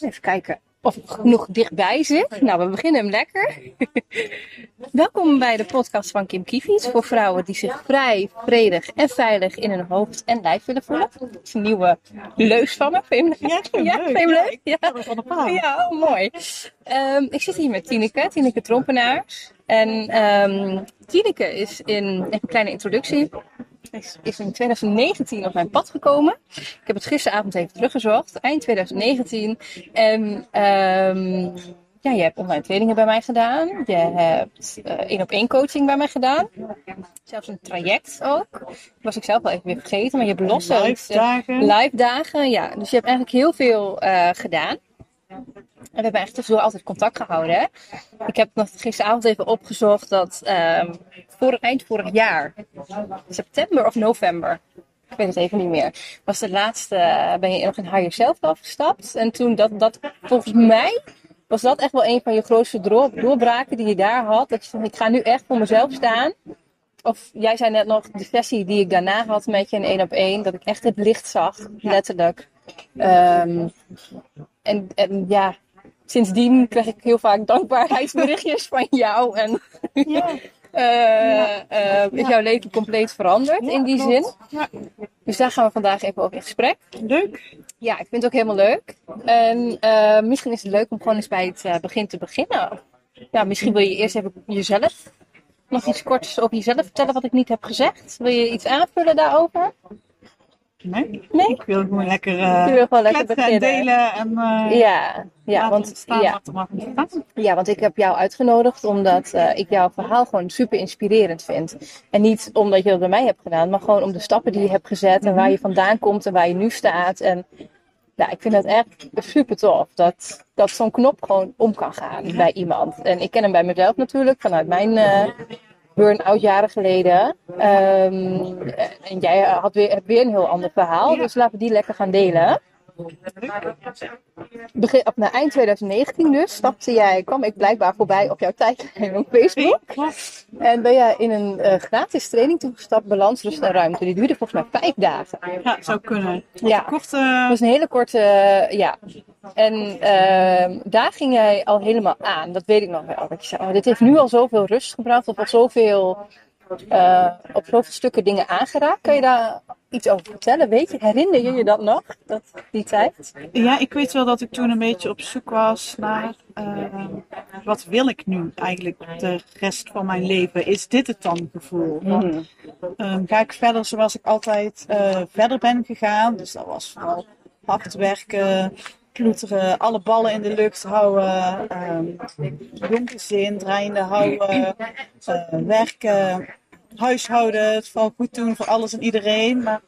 Even kijken of ik genoeg dichtbij zit. Nou, we beginnen hem lekker. Welkom bij de podcast van Kim Kiefiets voor vrouwen die zich vrij, vredig en veilig in hun hoofd en lijf willen voelen. Dat is een nieuwe leus van me. Vind je, Ja, vind ja, leuk. vind Ja, ik Ja. oh, mooi. Ehm, ik zit hier met Tineke, Tineke Trompenaars. En ehm Tineke is in, even een kleine introductie, is, is in 2019 op mijn pad gekomen. Ik heb het gisteravond even teruggezocht, eind 2019. En ehm, ja, je hebt online trainingen bij mij gedaan. Je hebt eh, één op één coaching bij mij gedaan. Zelfs een traject ook. Was ik zelf wel even weer vergeten, maar je hebt losse Live dagen. live dagen. Ja, dus je hebt eigenlijk heel veel eh, gedaan. En we hebben echt tussendoor altijd contact gehouden. Hè? Ik heb nog gisteravond even opgezocht dat ehm voor, eind vorig jaar, september of november, ik weet het even niet meer, was de laatste, eh, ben je nog in Higher Self afgestapt. En toen dat, dat, volgens mij, was dat echt wel een van je grootste door- doorbraken die je daar had. Dat je van, ik ga nu echt voor mezelf staan. Of jij zei net nog, de sessie die ik daarna had met je in één op één, dat ik echt het licht zag, letterlijk. Ehm, en, en ja, sindsdien krijg ik heel vaak dankbaarheidsberichtjes van jou. En Ja. eh, eh, is jouw leven compleet veranderd Ja, in die klopt. zin. Ja. Dus daar gaan we vandaag even over in gesprek. Leuk. Ja, ik vind het ook helemaal leuk. En eh, misschien is het leuk om gewoon eens bij het begin te beginnen. Ja, misschien wil je eerst even jezelf nog iets korts over jezelf vertellen wat ik niet heb gezegd. Wil je iets aanvullen daarover? Nee. Nee? Ik wil gewoon lekker, Je wil gewoon lekker en delen en eh Ja, ja, want, ontstaan ja, ja, want ik heb jou uitgenodigd omdat eh, ik jouw verhaal gewoon super inspirerend vind. En niet omdat je dat bij mij hebt gedaan, maar gewoon om de stappen die je hebt gezet en waar je vandaan komt en waar je nu staat. En ja, ik vind het echt super tof dat, dat zo'n knop gewoon om kan gaan bij iemand. En ik ken hem bij mezelf natuurlijk vanuit mijn burn-out jaren geleden. Ehm, en jij had weer, hebt weer een heel ander verhaal, dus laten we die lekker gaan delen. Begin, op, na eind 2019 dus stapte jij, kwam ik blijkbaar voorbij op jouw tijdlijn op Facebook. En ben jij in een eh, gratis training toegestapt, Balans, Rust en Ruimte. Die duurde volgens mij vijf dagen. Ja, zou kunnen. Ja, Korte, dat was een hele korte, eh, ja. En ehm, daar ging jij al helemaal aan. Dat weet ik nog wel. Dat je zei, oh, dit heeft nu al zoveel rust gebracht. Of al zoveel, eh, op zoveel stukken dingen aangeraakt. Kan je daar iets over vertellen? Weet je, herinner je je dat nog? Dat, die tijd? ja, ik weet wel dat ik toen een beetje op zoek was naar eh, wat wil ik nu eigenlijk de rest van mijn leven? Is dit het dan gevoel? Van, Ehm, ga ik verder zoals ik altijd eh, verder ben gegaan. Dus dat was vooral hard werken, ploeteren, alle ballen in de lucht houden, ehm jong gezin draaiende houden, eh, werken, huishouden, het vooral goed doen voor alles en iedereen. Maar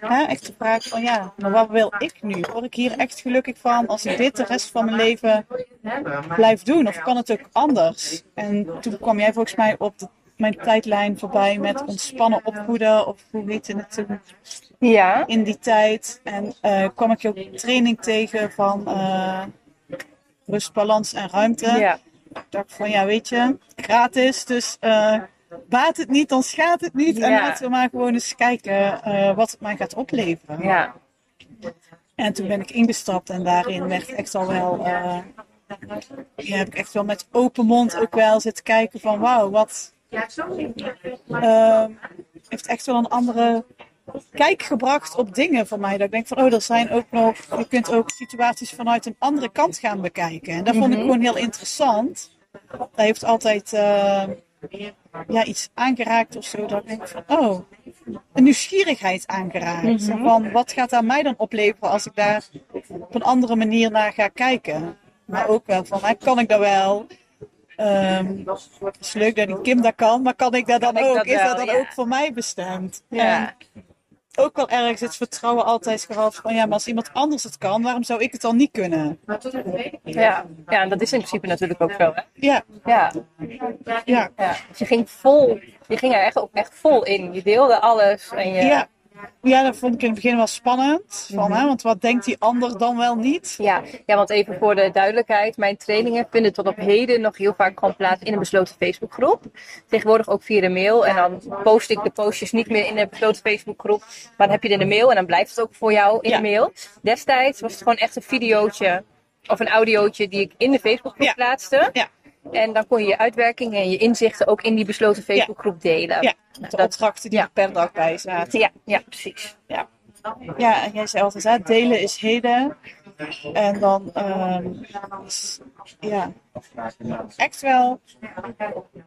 hè, echt de vraag van ja, maar wat wil ik nu? Word ik hier echt gelukkig van als ik dit de rest van mijn leven blijf doen? Of kan het ook anders? En toen kwam jij volgens mij op de, mijn tijdlijn voorbij met ontspannen opvoeden. Of hoe heette het toen Ja. in die tijd? En eh, kwam ik ook training tegen van eh, rust, balans en ruimte. Ja. Ik dacht van ja, weet je, gratis. Dus eh, baat het niet, dan schaadt het niet. En laten we maar gewoon eens kijken eh, wat het mij gaat opleveren. Ja. En toen ben ik ingestapt en daarin werd echt al wel. eh, ja, heb ik echt wel met open mond ook wel zitten kijken van wauw, wat. Ehm, heeft echt wel een andere kijk gebracht op dingen voor mij. Dat ik denk van oh, er zijn ook nog. Je kunt ook situaties vanuit een andere kant gaan bekijken. En dat vond ik gewoon heel interessant. Dat heeft altijd eh, ja, iets aangeraakt of zo. Dat ik denk van oh, een nieuwsgierigheid aangeraakt. Van wat gaat daar mij dan opleveren als ik daar op een andere manier naar ga kijken. Maar ook wel van, kan ik dat wel? Ehm, het is leuk dat die Kim dat kan, maar kan ik dat dan ook? dat is wel, dat dan ja. ook voor mij bestemd? Ja. Ook wel ergens het vertrouwen altijd gehad van, ja, maar als iemand anders het kan, waarom zou ik het dan niet kunnen? Ja. ja, en dat is in principe natuurlijk ook zo. Hè? Ja, Ja. ja, Ja, dus je ging vol, je ging er echt ook echt vol in. Je deelde alles en je, ja. Ja, dat vond ik in het begin wel spannend. Van, hè, want wat denkt die ander dan wel niet? Ja, ja, want even voor de duidelijkheid. Mijn trainingen vinden tot op heden nog heel vaak gewoon plaats in een besloten Facebookgroep. Tegenwoordig ook via de mail. En dan post ik de postjes niet meer in de besloten Facebookgroep. Maar dan heb je het in de mail en dan blijft het ook voor jou in Ja. de mail. Destijds was het gewoon echt een videootje of een audiootje die ik in de Facebookgroep Ja. plaatste. Ja. En dan kon je je uitwerkingen en je inzichten ook in die besloten Facebookgroep delen. Ja, Nou, de dat, opdrachten die ja. er per dag bij zaten. ja, ja, precies. Ja, en jij zei altijd, hè, delen is heden. En dan ehm, ja, echt wel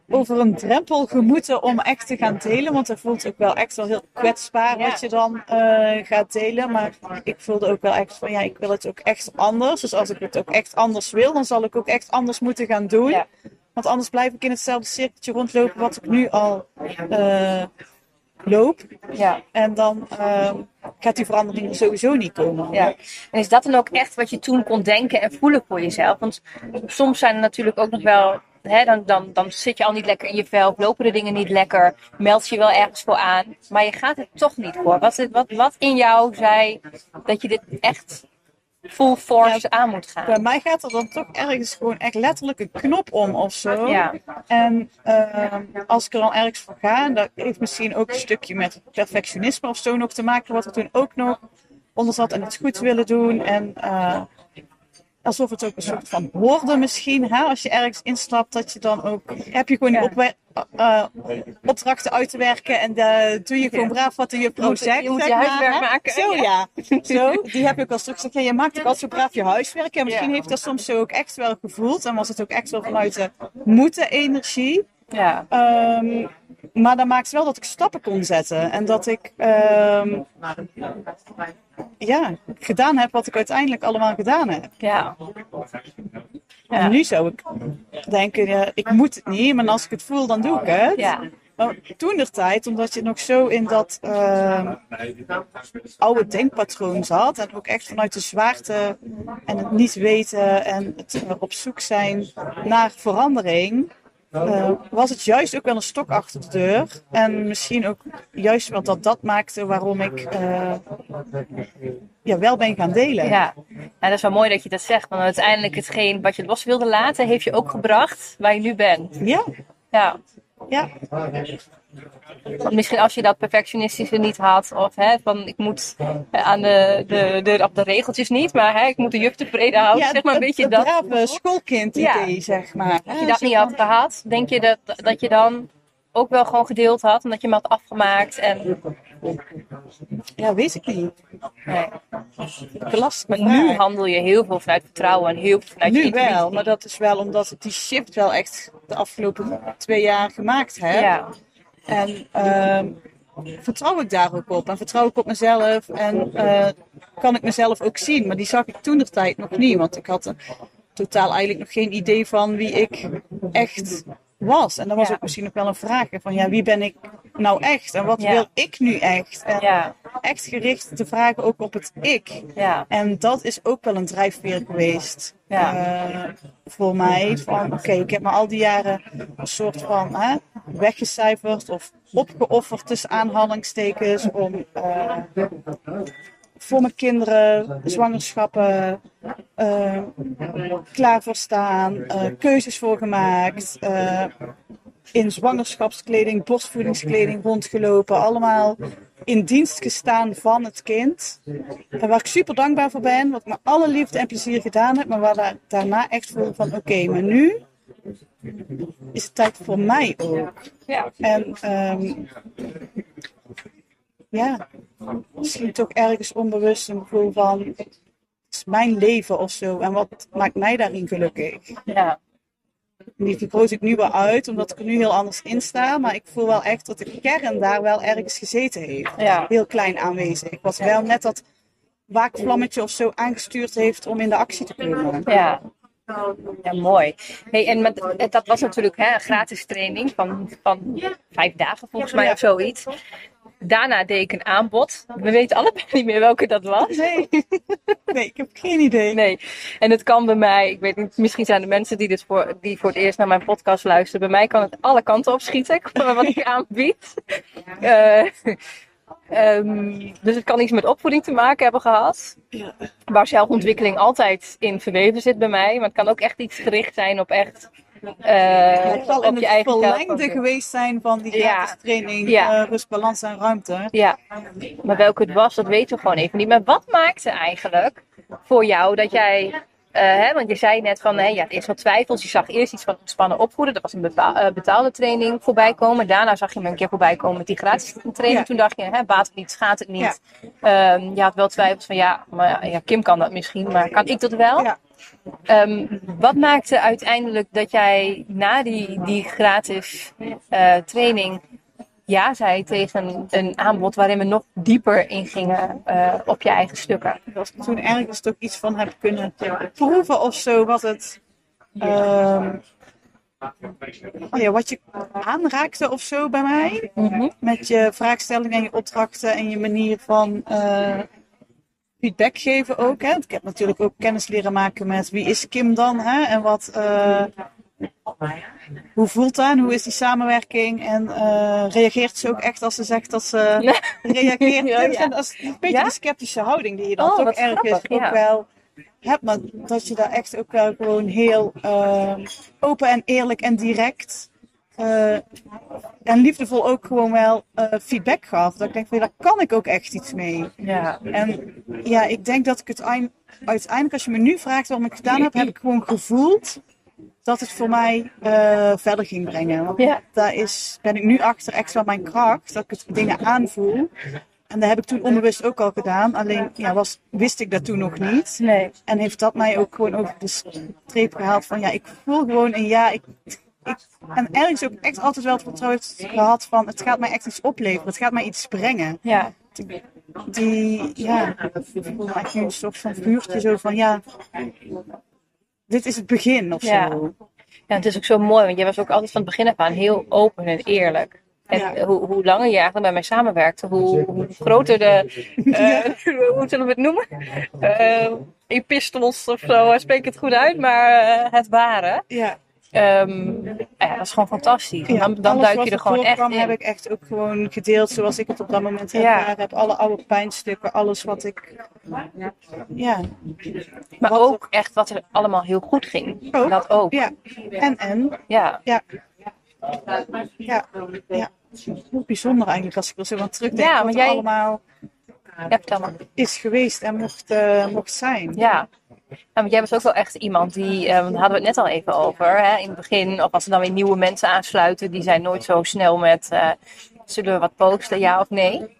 over een drempel gemoeten om echt te gaan delen. Want dat voelt ook wel echt wel heel kwetsbaar wat je dan eh, gaat delen. Maar ik voelde ook wel echt van, ja, ik wil het ook echt anders. Dus als ik het ook echt anders wil, dan zal ik ook echt anders moeten gaan doen. Want anders blijf ik in hetzelfde cirkeltje rondlopen wat ik nu al eh, loop. Ja. En dan ehm, gaat die verandering er sowieso niet komen. Ja. En is dat dan ook echt wat je toen kon denken en voelen voor jezelf? Want soms zijn er natuurlijk ook nog wel. Hè, dan, dan, dan zit je al niet lekker in je vel, lopen de dingen niet lekker, meld je wel ergens voor aan, maar je gaat er toch niet voor. Wat, wat, wat in jou zei dat je dit echt full force aan moet Bij gaan? mij gaat er dan toch ergens gewoon echt letterlijk een knop om of zo. Ja. En ehm, als ik er dan ergens voor ga, en dat heeft misschien ook een stukje met perfectionisme of zo nog te maken, wat er toen ook nog onder zat en het goed willen doen. En eh, alsof het ook een soort van hoorde misschien, hè? als je ergens instapt, dat je dan ook, heb je gewoon die opwe- eh, opdrachten uit te werken en daar doe je gewoon Ja. braaf wat de juffrouw moet- zegt. je moet je huiswerk maken, Zo ja. Zo, die heb ik al terug gezegd. Ja, je maakt ook altijd zo braaf je huiswerk. En misschien Ja. heeft dat soms zo ook echt wel gevoeld. En was het ook echt wel vanuit de moeten energie. Ja, Ehm, maar dat maakt wel dat ik stappen kon zetten. En dat ik ehm, ja, gedaan heb wat ik uiteindelijk allemaal gedaan heb. ja, Ja. En nu zou ik denken, ja, ik moet het niet. Maar als ik het voel, dan doe ik het. ja, toen der tijd, omdat je nog zo in dat ehm, oude denkpatroon zat. En ook echt vanuit de zwaarte en het niet weten en het eh, op zoek zijn naar verandering. Eh, was het juist ook wel een stok achter de deur. En misschien ook juist wel dat dat maakte waarom ik eh, ja, wel ben gaan delen. ja. Nou, dat is wel mooi dat je dat zegt, want uiteindelijk hetgeen wat je los wilde laten, heeft je ook gebracht waar je nu bent. Ja, Ja. Ja. Want misschien als je dat perfectionistische niet had, of hè, van ik moet eh, aan de, de, de, op de regeltjes niet, maar hè, ik moet de juf tevreden houden, zeg maar een beetje dat. schoolkind idee, Ja. zeg maar. Als je dat niet had gehad, denk je dat, dat je dan ook wel gewoon gedeeld had, omdat je hem had afgemaakt en Ja, weet ik niet. nee. Belast Maar nu handel je heel veel vanuit vertrouwen en heel veel vanuit je Nu intuïtie. wel, maar dat is wel omdat ik die shift wel echt de afgelopen twee jaar gemaakt heb. Ja, En ehm, vertrouw ik daar ook op. En vertrouw ik op mezelf. En eh, kan ik mezelf ook zien. Maar die zag ik toen de tijd nog niet. Want ik had er totaal eigenlijk nog geen idee van wie ik echt was. En dat was Ja. ook misschien ook wel een vraag. Van ja, wie ben ik nou echt? En wat Ja. wil ik nu echt? En ja, echt gericht te vragen ook op het ik. ja, En dat is ook wel een drijfveer geweest Ja. eh, voor mij. Van oké, ik heb me al die jaren een soort van hè, weggecijferd of opgeofferd tussen aanhalingstekens om eh, voor mijn kinderen, zwangerschappen, eh, klaar voor staan, eh, keuzes voor gemaakt. eh, in zwangerschapskleding, borstvoedingskleding rondgelopen. Allemaal in dienst gestaan van het kind. En waar ik super dankbaar voor ben. Wat ik met alle liefde en plezier gedaan heb. Maar waar daar, daarna echt voel van oké, maar nu is het tijd voor mij ook. ja, En ehm, ja, misschien toch ergens onbewust een gevoel van het is mijn leven of zo. En wat maakt mij daarin gelukkig? ja, Die vergroot ik nu wel uit, omdat ik er nu heel anders in sta. Maar ik voel wel echt dat de kern daar wel ergens gezeten heeft. ja. Heel klein aanwezig. Wat wel net dat waakvlammetje of zo aangestuurd heeft om in de actie te komen. Ja. Ja, mooi. Hey, en met, dat was natuurlijk hè, een gratis training van, van vijf dagen volgens mij of zoiets. Daarna deed ik een aanbod. We weten allebei niet meer welke dat was. Nee. nee, ik heb geen idee. Nee. En het kan bij mij, ik weet niet, misschien zijn er mensen die, dit voor, die voor het eerst naar mijn podcast luisteren. Bij mij kan het alle kanten op schieten wat ik aanbied. Eh, Ehm, dus het kan iets met opvoeding te maken hebben gehad. Ja. Waar zelfontwikkeling altijd in verweven zit bij mij. Maar het kan ook echt iets gericht zijn op echt eh, Het zal op in je het eigen verlengde geweest zijn van die Ja. gratis training, Ja. eh, rust, balans en ruimte. Ja, maar welke het was, dat weten we gewoon even niet. Maar wat maakte eigenlijk voor jou dat jij... eh, hè, want je zei net van, hè, je had eerst wat twijfels. Je zag eerst iets van ontspannen opvoeden. Dat was een eh, betaalde training voorbij komen. Daarna zag je me een keer voorbij komen met die gratis training. Ja. Toen dacht je, hè, baat het niet, schaadt het niet. Ehm, je had wel twijfels van, ja, maar ja, Kim kan dat misschien, maar kan ik dat wel? Ja. Ehm, wat maakte uiteindelijk dat jij na die, die gratis eh, training ja zei tegen een aanbod waarin we nog dieper ingingen eh op je eigen stukken? Ik toen ergens toch iets van heb kunnen proeven of zo, wat het. oh ja, wat je aanraakte of zo bij mij. Mhm. Met je vraagstellingen en je opdrachten en je manier van eh, feedback geven ook. Hè? Ik heb natuurlijk ook kennis leren maken met wie is Kim dan hè? en wat. Hoe voelt dat en hoe is die samenwerking? En eh, reageert ze ook echt als ze zegt dat ze reageert? Ja, ja. En dat is een beetje de sceptische houding die je dan Oh, toch ergens ook wel hebt. Maar dat je daar echt ook wel gewoon heel eh, open en eerlijk en direct eh, en liefdevol ook gewoon wel feedback gaf. Dat ik denk van ja, daar kan ik ook echt iets mee. Ja. En ja, ik denk dat ik het eind- uiteindelijk, als je me nu vraagt waarom ik het gedaan heb, heb ik gewoon gevoeld dat het voor mij eh, verder ging brengen. Want Ja. daar is, ben ik nu achter echt wel mijn kracht, dat ik het dingen aanvoel. En dat heb ik toen onbewust ook al gedaan. Alleen ja, was, wist ik dat toen nog niet. Nee. En heeft dat mij ook gewoon over de streep gehaald van ja, ik voel gewoon en ja, ik, ik en ergens ook echt altijd wel het vertrouwen gehad van het gaat mij echt iets opleveren, het gaat mij iets brengen. Ja. Die, ja, ik voelde echt een soort van vuurtje zo van ja, dit is het begin of Ja. zo. ja, het is ook zo mooi, want jij was ook altijd van het begin af aan heel open en eerlijk. En Ja. hoe, hoe langer je eigenlijk bij mij samenwerkte, hoe, hoe groter de, eh, hoe zullen we het noemen? Eh epistels of zo, spreek het goed uit, maar eh, het waren. Ja, Ehm, ja, dat is gewoon fantastisch. ja. dan dan duik je er gewoon echt in. heb ik echt ook gewoon gedeeld zoals ik het op dat moment Ja. heb. Alle oude pijnstukken, alles wat ik, ja, Maar wat- ook echt wat er allemaal heel goed ging. Ook, Dat ook. ja. En, en, Ja. Ja. Ja. ja. Heel bijzonder eigenlijk als ik er zo aan terugdenk. Ja, maar jij- allemaal Ja, is geweest en mocht, eh, mocht zijn. Ja. Ja, want jij was ook wel echt iemand die, eh, want daar hadden we het net al even over, hè, in het begin, of als er dan weer nieuwe mensen aansluiten, die zijn nooit zo snel met, eh, zullen we wat posten, ja of nee?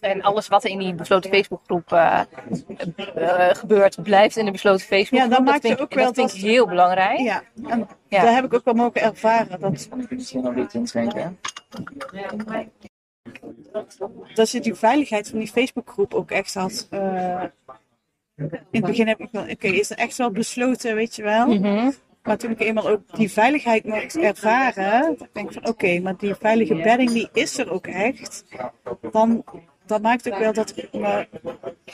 En alles wat er in die besloten Facebookgroep eh, eh, gebeurt, blijft in de besloten Facebookgroep. Ja, dat dat maakt vind, ook ik- wel dat vind dat- ik heel belangrijk. Ja, en Ja. daar heb ik ook wel mogen ervaren. Dat, Misschien nog iets inschenken. dat je die veiligheid van die Facebookgroep ook echt had. eh, in het begin heb ik wel, oké, is er echt wel besloten, weet je wel. Mhm. Maar toen ik eenmaal ook die veiligheid mocht ervaren, denk ik van oké, maar die veilige bedding die is er ook echt. Dan dat maakt ook wel dat ik me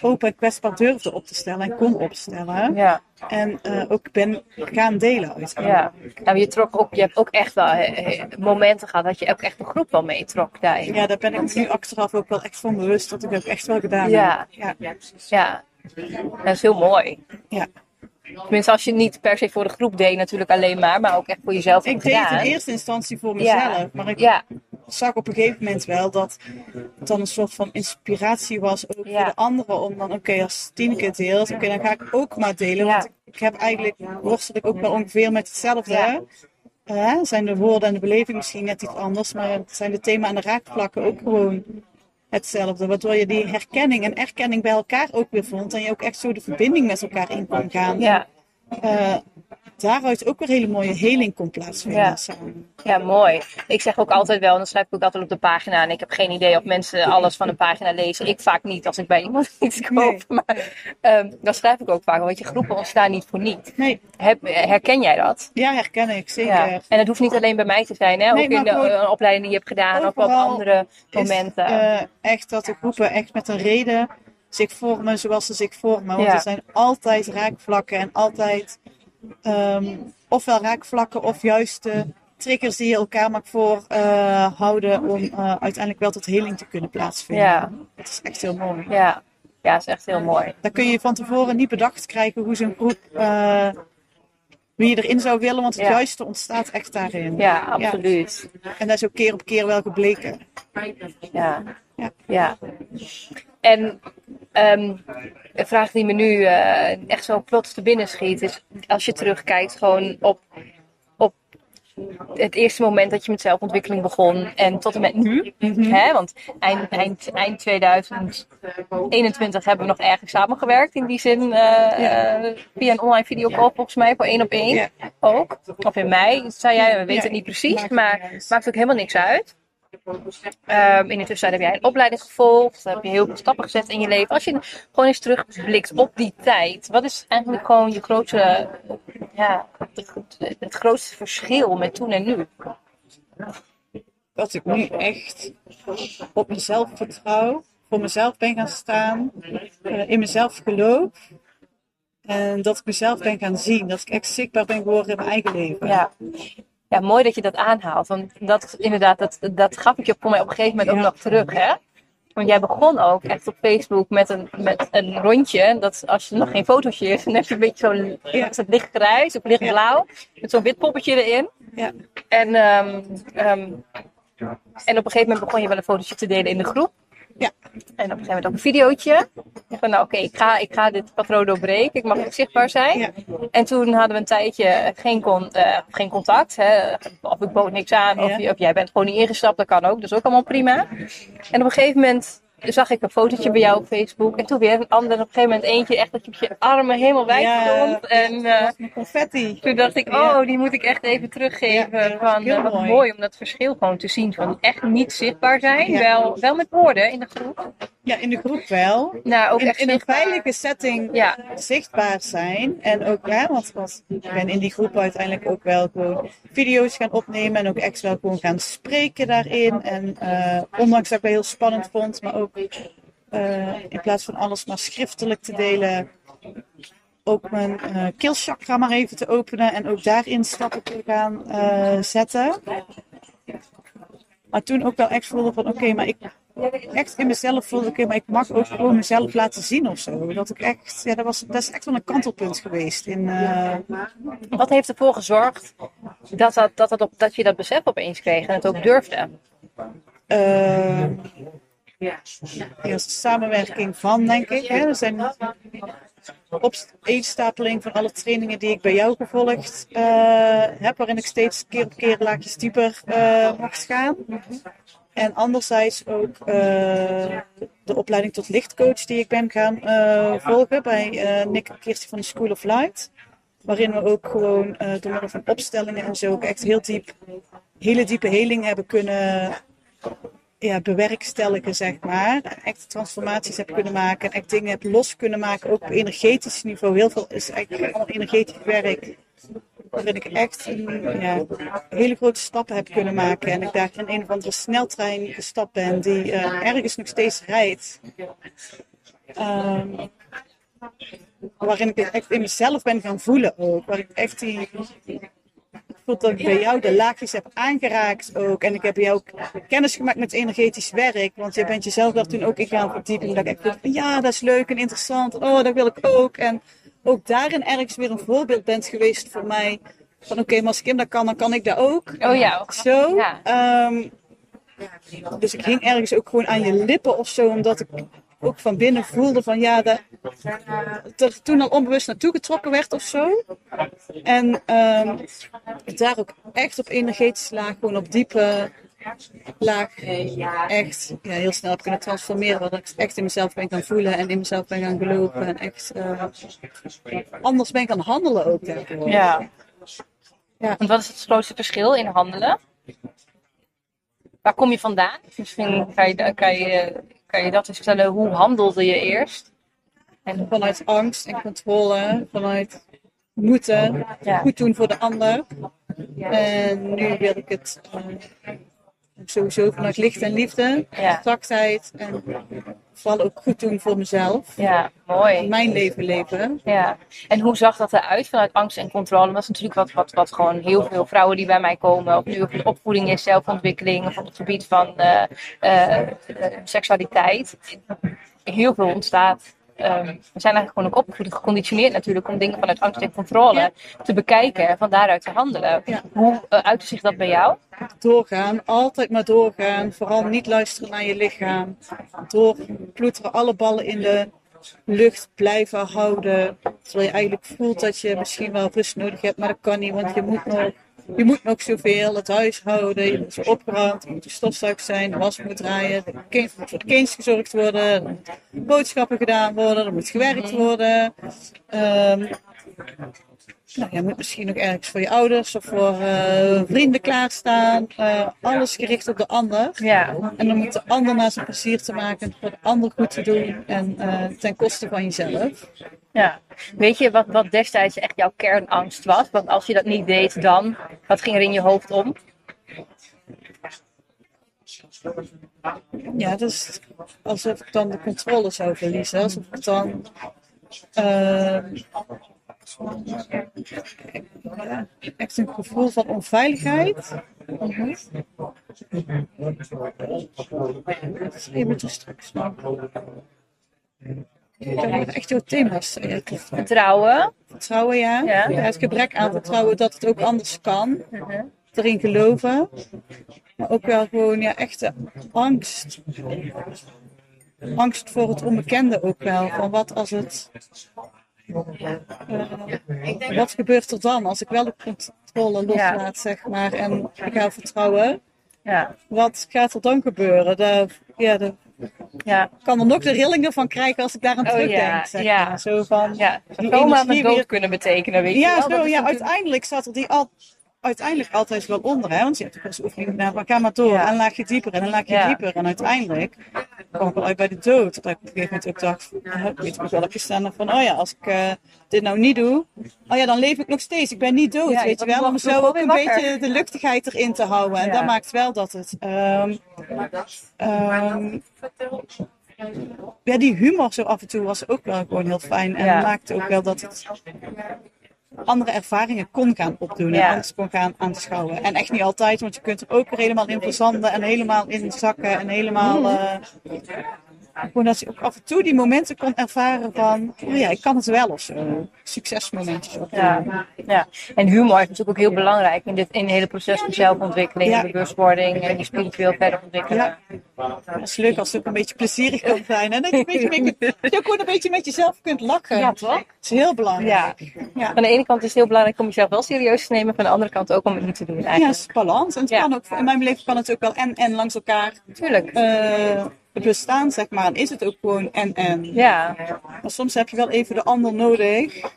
open en kwetsbaar durfde op te stellen en kon opstellen. Ja, En eh, ook ben gaan delen uiteindelijk. ja. Nou, je, trok ook, je hebt ook echt wel eh, momenten gehad dat je ook echt de groep wel meetrok daarin. Ja, daar ben ik nu achteraf ook wel echt van bewust dat ik dat ook echt wel gedaan Ja. heb. Ja. Ja, dat is heel mooi. ja. Tenminste, als je het niet per se voor de groep deed, natuurlijk alleen maar, maar ook echt voor jezelf Ik deed het gedaan. in eerste instantie voor mezelf, Ja. maar ik Ja, zag op een gegeven moment wel dat het dan een soort van inspiratie was ook Ja. voor de anderen om dan, oké, als Tineke het deelt, oké, dan ga ik ook maar delen. Want ik, ik heb eigenlijk, worstel ik ook wel ongeveer met hetzelfde. Zijn de woorden en de beleving misschien net iets anders, maar zijn de thema en de raakvlakken ook gewoon hetzelfde. Waardoor je die herkenning en erkenning bij elkaar ook weer vond en je ook echt zo de verbinding met elkaar in kon gaan. ja, Eh, daaruit ook weer hele mooie heling kon plaatsvinden Ja. samen. ja, mooi. Ik zeg ook altijd wel, en dan schrijf ik ook altijd op de pagina. En ik heb geen idee of mensen alles van een pagina lezen. Ik vaak niet als ik bij iemand iets koop. Nee. Maar ehm, dan schrijf ik ook vaak, want je groepen ontstaan niet voor niet. Nee, Heb, herken jij dat? ja, herken ik zeker. Ja. En het hoeft niet alleen bij mij te zijn, hè? Nee, ook in de gewoon eh, opleiding die je hebt gedaan, of op andere is, momenten. eh, echt dat de groepen echt met een reden zich vormen zoals ze zich vormen. Want Ja. er zijn altijd raakvlakken en altijd ehm, ofwel raakvlakken of juist de triggers die je elkaar mag voorhouden om eh, uiteindelijk wel tot heling te kunnen plaatsvinden. Ja, Dat is echt heel mooi. ja. Ja, dat is echt heel mooi. Dan kun je van tevoren niet bedacht krijgen hoe zo'n groep, eh, wie je erin zou willen, want het Ja. juiste ontstaat echt daarin. Ja, absoluut. En dat is ook keer op keer wel gebleken. Ja. Ja. ja. En ehm, een vraag die me nu eh, echt zo plots te binnen schiet is, als je terugkijkt gewoon op, op het eerste moment dat je met zelfontwikkeling begon en tot en met nu. Hè? Want eind, eind, eind 2021 hebben we nog ergens samengewerkt in die zin. eh, eh, via een online videocall volgens mij, voor één op één Ja. ook. Of in mei, zei jij, we weten het niet precies, maar maakt ook helemaal niks uit. Ehm, in de tussentijd heb jij een opleiding gevolgd, heb je heel veel stappen gezet in je leven. Als je gewoon eens terugblikt op die tijd, wat is eigenlijk gewoon je grootste, ja, het, het grootste verschil met toen en nu? Dat ik nu echt op mezelf vertrouw, voor mezelf ben gaan staan, eh, in mezelf geloof. En dat ik mezelf ben gaan zien, dat ik echt zichtbaar ben geworden in mijn eigen leven. Ja. Ja, mooi dat je dat aanhaalt. Want dat inderdaad, dat, dat gaf ik je voor mij op een gegeven moment ook nog terug, hè? Want jij begon ook echt op Facebook met een, met een rondje. Dat als je nog geen fotootje is, dan heb je een beetje zo'n Ja. lichtgrijs of lichtblauw. Met zo'n wit poppetje erin. Ja. En, ehm, ehm, en op een gegeven moment begon je wel een fotootje te delen in de groep. Ja. En op een gegeven moment ook een videootje. Ik van nou oké, ik, ga, ik ga dit patroon doorbreken. Ik mag ook zichtbaar zijn. Ja. En toen hadden we een tijdje geen, con, eh, geen contact. Hè. Of ik bood niks aan, of, of jij bent gewoon niet ingestapt, dat kan ook. Dat is ook allemaal prima. En op een gegeven moment zag ik een fotootje bij jou op Facebook. En toen weer een ander. En op een gegeven moment eentje echt dat je op je armen helemaal wijd Ja. stond. En eh, confetti. toen dacht ik, oh, die moet ik echt even teruggeven. Ja, van, eh, wat mooi. mooi. om dat verschil gewoon te zien. Van echt niet zichtbaar zijn. Ja. Wel, wel met woorden in de groep. Ja, in de groep wel. Nou, ook In, echt in een veilige setting zichtbaar zijn. En ook, ja, want, want ik ben in die groep uiteindelijk ook wel gewoon video's gaan opnemen. En ook echt wel gewoon gaan spreken daarin. En eh, ondanks dat ik het heel spannend vond, maar ook eh, in plaats van alles maar schriftelijk te delen. Ook mijn eh keelchakra maar even te openen en ook daarin stappen te gaan eh, zetten. Maar toen ook wel echt voelde van oké, maar ik echt in mezelf voelde, oké, maar ik mag ook gewoon mezelf laten zien of zo. Dat ik echt, ja, dat, was, dat is echt wel een kantelpunt geweest. In, wat heeft ervoor gezorgd dat, dat, dat, dat, op, dat je dat besef opeens kreeg en het ook durfde? Ja, samenwerking van, denk ik. Hè. Er zijn opeenstapeling van alle trainingen die ik bij jou gevolgd eh, heb, waarin ik steeds keer op keer laagjes dieper eh, mocht gaan. En anderzijds ook eh, de opleiding tot lichtcoach die ik ben gaan volgen bij Nick en Kirsti van de School of Light. Waarin we ook gewoon door middel van opstellingen en zo ook echt heel diep, hele diepe heling hebben kunnen ja, bewerkstelligen, zeg maar. Echt transformaties heb kunnen maken en echt dingen heb los kunnen maken, ook op energetisch niveau. Heel veel is eigenlijk allemaal energetisch werk. Waarin ik echt ja, hele grote stappen heb kunnen maken. En ik daar in een of andere sneltrein gestapt ben die eh, ergens nog steeds rijdt. Ehm, waarin ik echt in mezelf ben gaan voelen ook. Waar ik echt die, voel dat ik bij jou de laagjes heb aangeraakt ook. En ik heb bij jou ook kennis gemaakt met energetisch werk. Want je bent jezelf daar toen ook in gaan verdiepen. Dat ik echt dacht van, ja, dat is leuk en interessant. Oh, dat wil ik ook. En ook daarin ergens weer een voorbeeld bent geweest voor mij. Van oké, maar als Kim dat kan, dan kan ik dat ook. Oh ja, Zo. Ja. Ehm, dus ik hing ergens ook gewoon aan je lippen of zo. Omdat ik ook van binnen voelde van ja, dat er toen al onbewust naartoe getrokken werd of zo. En ehm, daar ook echt op energetische laag, gewoon op diepe laag, echt ja, heel snel heb kunnen transformeren. Dat ik echt in mezelf ben gaan voelen en in mezelf ben gaan geloven. En echt eh, anders ben gaan handelen ook. Ja. Ja. Want wat is het grootste verschil in handelen? Waar kom je vandaan? Misschien kan je, kan je, kan je dat eens vertellen. Hoe handelde je eerst? En vanuit angst en controle, vanuit moeten, Ja. goed doen voor de ander. En nu wil ik het eh, sowieso vanuit licht en liefde, Ja. zachtheid en vooral ook goed doen voor mezelf. Ja, mooi. Mijn leven leven. Ja, en hoe zag dat eruit vanuit angst en controle? Dat is natuurlijk wat, wat, wat gewoon heel veel vrouwen die bij mij komen, of nu op opvoeding is, zelfontwikkeling, of op het gebied van eh, eh, seksualiteit, heel veel ontstaat. Ehm, we zijn eigenlijk gewoon ook opgevoed, geconditioneerd natuurlijk, om dingen vanuit angst en controle te bekijken en van daaruit te handelen. Hoe uh, uitte zich dat bij jou? Doorgaan, altijd maar doorgaan. Vooral niet luisteren naar je lichaam. Doorploeteren, alle ballen in de lucht blijven houden. Terwijl je eigenlijk voelt dat je misschien wel rust nodig hebt, maar dat kan niet, want je moet nog, je moet nog zoveel. Het huishouden, je moet opgeruimd, er moet de stofzuig zijn, de was moet draaien, kind, moet voor de kindjes gezorgd worden, er moeten boodschappen gedaan worden, er moet gewerkt worden. Ehm, nou, je moet misschien ook ergens voor je ouders of voor eh, vrienden klaarstaan. Eh, alles gericht op de ander. Ja, En dan moet de ander naar zijn plezier te maken, voor de ander goed te doen en eh, ten koste van jezelf. Ja. Weet je wat, wat destijds echt jouw kernangst was? Want als je dat niet deed, dan, wat ging er in je hoofd om? Ja, dat is alsof ik dan de controle zou verliezen. Alsof ik dan. eh, echt een gevoel van onveiligheid. Straks. maar- Ik heb echt jouw thema's. Vertrouwen. Vertrouwen, ja. Ja. ja. Het gebrek aan vertrouwen dat het ook anders kan. Erin geloven. Maar ook wel gewoon ja, echte angst. Angst voor het onbekende ook wel. Van wat als het. eh, wat gebeurt er dan als ik wel de controle loslaat, zeg maar, en ik ga vertrouwen? Ja, Wat gaat er dan gebeuren? De, ja, de, ja, ik kan er nog de rillingen van krijgen als ik daar aan Oh, terugdenk. ja, zeg ja. maar. Zo van, ja. Coma met dood weer- kunnen betekenen, weet je Ja, wel. zo, ja uiteindelijk staat er die al, uiteindelijk altijd wel onder. Hè? Want je hebt ook oefening naar, maar ga maar door. Ja. En laag je dieper en dan laag je Ja. dieper. En uiteindelijk kwam ik wel uit bij de dood. Dat ik op een gegeven moment ook dacht, ik weet wel ik gestaan heb van, oh ja, als ik eh, dit nou niet doe, oh ja, dan leef ik nog steeds. Ik ben niet dood, Ja, weet je wel. Om zo ook wel een wakker. beetje de luchtigheid erin te houden. En dat maakt wel dat het... ehm, ehm, ja, die humor zo af en toe was ook wel gewoon heel fijn. En maakte ook wel dat het andere ervaringen kon gaan opdoen en anders kon gaan aanschouwen. En echt niet altijd, want je kunt er ook weer helemaal in verzanden en helemaal in zakken en helemaal... Mhm. gewoon dat je ook af en toe die momenten kon ervaren van, oh ja, ik kan het wel of zo. Succesmomentjes opdoen. Ja, ja. En humor is natuurlijk ook heel belangrijk in dit in het hele proces van zelfontwikkeling, Ja. bewustwording en je spiritueel verder ontwikkelen. Ja. Het is leuk als het ook een beetje plezierig kan zijn. En dat je, een beetje dat je ook gewoon een beetje met jezelf kunt lachen. Ja, toch? Dat is heel belangrijk. Ja. Ja. Van de ene kant is het heel belangrijk om jezelf wel serieus te nemen, van de andere kant ook om het niet te doen Ja, eigenlijk. het is balans. En het Ja. kan ook, in mijn leven kan het ook wel en en langs elkaar Tuurlijk. eh, bestaan, zeg maar. En is het ook gewoon en en. Ja, Maar soms heb je wel even de ander nodig